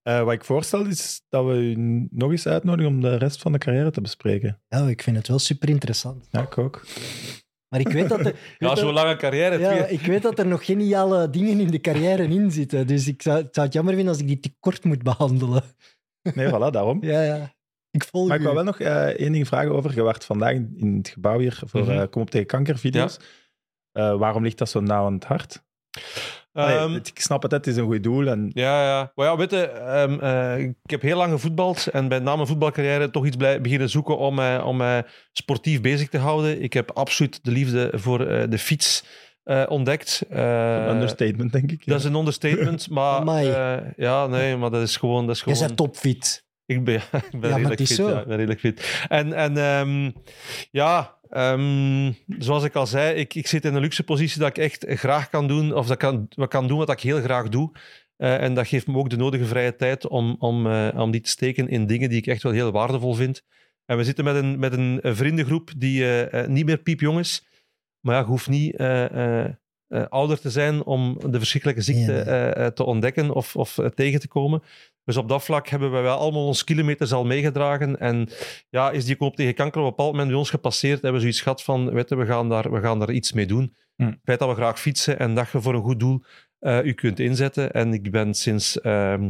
Eh, wat ik voorstel is dat we u nog eens uitnodigen om de rest van de carrière te bespreken. Ja, ik vind het wel super interessant. Ja, ik ook. Maar ik weet dat er, Ja, zo'n lange carrière. ja, ik weet dat er nog geniale dingen in de carrière in zitten. Dus ik zou, ik zou het jammer vinden als ik die te kort moet behandelen. Nee, voilà, daarom. Ja, ja. Ik volg Maar ik wou wel nog eh, één ding vragen over. Je werd vandaag in het gebouw hier voor Mhm. eh, Kom op tegen kanker video's. Eh, waarom ligt dat zo nauw aan het hart? Allee, Ehm, ik snap het, het is een goed doel. En, Ja, ja. Maar ja, weet je, ehm, eh, ik heb heel lang gevoetbald en ben na mijn voetbalcarrière toch iets blij, beginnen zoeken om mij, om mij sportief bezig te houden. Ik heb absoluut de liefde voor eh, de fiets eh, ontdekt. Eh, een understatement, denk ik. dat is een understatement, maar eh, ja, nee, maar dat is gewoon... Dat is gewoon bent topfit. ik ben, ik ben Ja, redelijk fit. Ja, ik ben redelijk fit. En, en ehm, ja, ehm, zoals ik al zei, ik, ik zit in een luxe positie dat ik echt graag kan doen, of dat ik kan, wat kan doen wat ik heel graag doe. Eh, en dat geeft me ook de nodige vrije tijd om, om, eh, om die te steken in dingen die ik echt wel heel waardevol vind. En we zitten met een, met een vriendengroep die eh, niet meer piepjong is. Maar ja, je hoeft niet ouder te zijn om de verschrikkelijke ziekte te ontdekken of, of tegen te komen. Dus op dat vlak hebben wij wel allemaal ons kilometers al meegedragen. En ja, is die koop tegen kanker op een bepaald moment bij ons gepasseerd, hebben we zoiets gehad van, weet je, we gaan daar, we gaan daar iets mee doen. Hm. Het feit dat we graag fietsen en dat je voor een goed doel eh u kunt inzetten. En ik ben sinds ehm,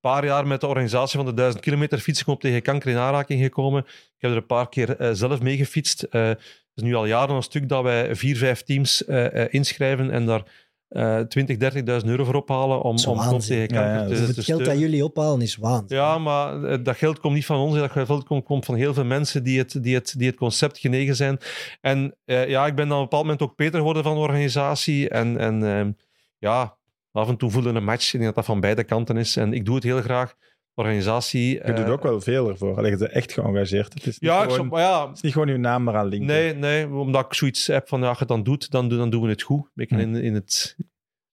paar jaar met de organisatie van de 1000 kilometer fietsen kom tegen kanker in aanraking gekomen. Ik heb er een paar keer eh, zelf mee gefietst. Eh, het is nu al jaren een stuk dat wij vier, vijf teams inschrijven en daar eh 20, 30.000 euro voor ophalen om, om tegen kanker ja, te, dus het te geld dat jullie ophalen is waanzin. Ja, maar eh, dat geld komt niet van ons. Dat geld komt, komt van heel veel mensen die het, die het, die het concept genegen zijn. En eh, ja, ik ben dan op een bepaald moment ook Peter geworden van de organisatie. En, en ehm, ja, af en toe voelde een match. Ik denk dat dat van beide kanten is. En ik doe het heel graag. Organisatie... Je doet eh, ook wel veel ervoor. Allee, je bent echt geëngageerd. Het is niet, Ja, ik gewoon, maar ja, het is niet gewoon je naam maar aan linken. Nee, nee, omdat ik zoiets heb van, ja, als je het dan doet, dan, doen- dan doen we het goed. Ik Hm. in, in het,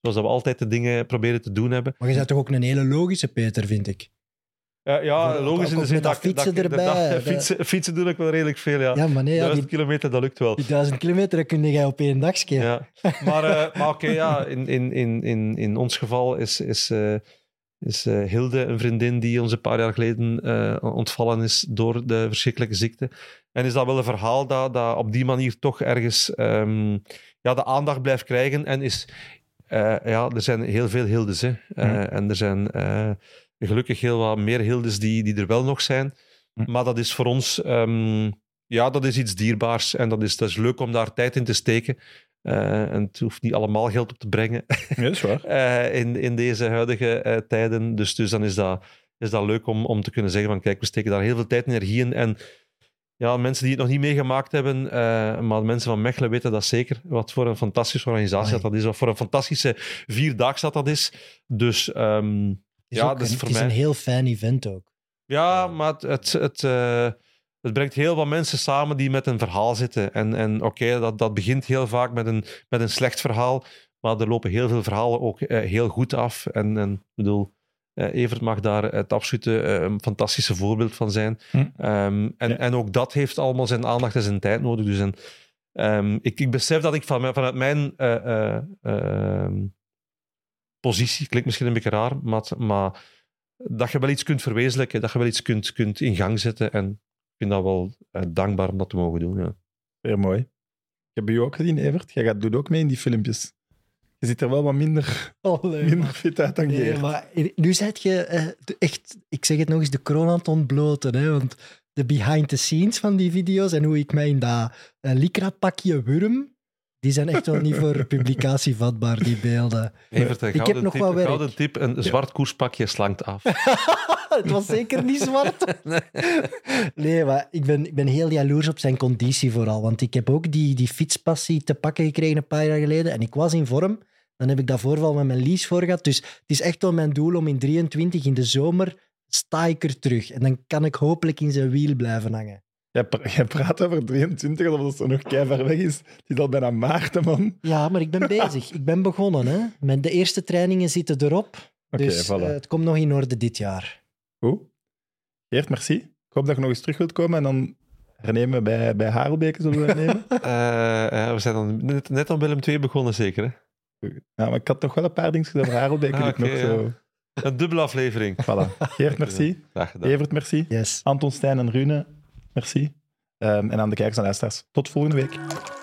zoals dat we altijd de dingen proberen te doen hebben. Maar je bent toch ook een hele logische Peter, vind ik. Ja, ja logisch in de zin dat, dat ik- fietsen ik- dat- erbij, dat- dat- fietsen, fietsen doe ik wel redelijk veel, ja. Ja, maar nee, ja, Duizend die, kilometer, dat lukt wel. die duizend kilometer dat kun jij op één dagje. Ja. Maar, eh, maar oké, ja, in, in, in, in, in ons geval is, is, eh, is eh, Hilde een vriendin die ons een paar jaar geleden eh, ontvallen is door de verschrikkelijke ziekte. En is dat wel een verhaal dat, dat op die manier toch ergens ehm, ja, de aandacht blijft krijgen. En is, eh, ja, er zijn heel veel Hildes. Hè. Mhm. En er zijn gelukkig heel wat meer Hildes die, die er wel nog zijn. Mhm. Maar dat is voor ons... ehm, ja, dat is iets dierbaars en dat is, dat is leuk om daar tijd in te steken. Eh, en het hoeft niet allemaal geld op te brengen Ja, is waar. eh, in, in deze huidige eh, tijden. Dus, dus dan is dat, is dat leuk om, om te kunnen zeggen van kijk, we steken daar heel veel tijd en energie in. En ja, mensen die het nog niet meegemaakt hebben, eh, maar mensen van Mechelen weten dat zeker. Wat voor een fantastische organisatie dat, dat is. Wat voor een fantastische vierdaagse dat dat is. Dus ehm, Het is, Ja, ook dat is een, voor het is mij- een heel fijn event ook. ja, maar het, het, het, eh, het brengt heel wat mensen samen die met een verhaal zitten. En, en oké, dat, dat begint heel vaak met een, met een slecht verhaal. Maar er lopen heel veel verhalen ook eh, heel goed af. En, en ik bedoel, eh, Evert mag daar het absolute eh, een fantastische voorbeeld van zijn. Hm. Ehm, en, Ja. en ook dat heeft allemaal zijn aandacht en zijn tijd nodig. Dus en, ehm, ik, ik besef dat ik van, vanuit mijn eh, eh, ehm, positie, klinkt misschien een beetje raar, maar, maar dat je wel iets kunt verwezenlijken, dat je wel iets kunt, kunt in gang zetten. En vind dat wel eh, dankbaar om dat te mogen doen. Ja. Weer mooi. Ik heb u ook gezien, Evert. Jij gaat, doet ook mee in die filmpjes. Je ziet er wel wat minder, minder fit uit dan Nee, Geert. maar nu zet je eh, echt, ik zeg het nog eens, de kroon aan het ontbloten. Hè, want de behind the scenes van die video's en hoe ik mij in dat uh, Lycra-pakje wurm, die zijn echt wel niet voor publicatie vatbaar, die beelden. Evert, Ik heb nog tip, wel een werk. gouden tip, een zwart koerspakje slankt af. het was zeker niet zwart. Nee, maar ik ben, ik ben heel jaloers op zijn conditie vooral. Want ik heb ook die, die fietspassie te pakken gekregen een paar jaar geleden. En ik was in vorm. Dan heb ik dat voorval met mijn lease voor gehad. Dus het is echt wel mijn doel om in 23 in de zomer sta ik er terug. En dan kan ik hopelijk in zijn wiel blijven hangen. Jij, pra- jij praat over 23, alsof dat zo nog ver weg is. Het is al bijna maart, man. Ja, maar ik ben bezig. Ik ben begonnen. Hè. Met de eerste trainingen zitten erop. Oké, dus voilà. eh, het komt nog in orde dit jaar. Goed. Geert, merci. Ik hoop dat je nog eens terug wilt komen en dan hernemen we bij, bij Harelbeke, zullen we hernemen. Eh, ja, we zijn dan net, net aan Willem II begonnen, zeker. Hè? ja, maar ik had nog wel een paar dingen over Harelbeke. Ah, nog ja. zo... Een dubbele aflevering. Voilà. Geert, merci. Graag gedaan. Evert, merci. Yes. Anton, Stijn en Rune, merci. Ehm, en aan de kijkers en luisteraars. Tot volgende week.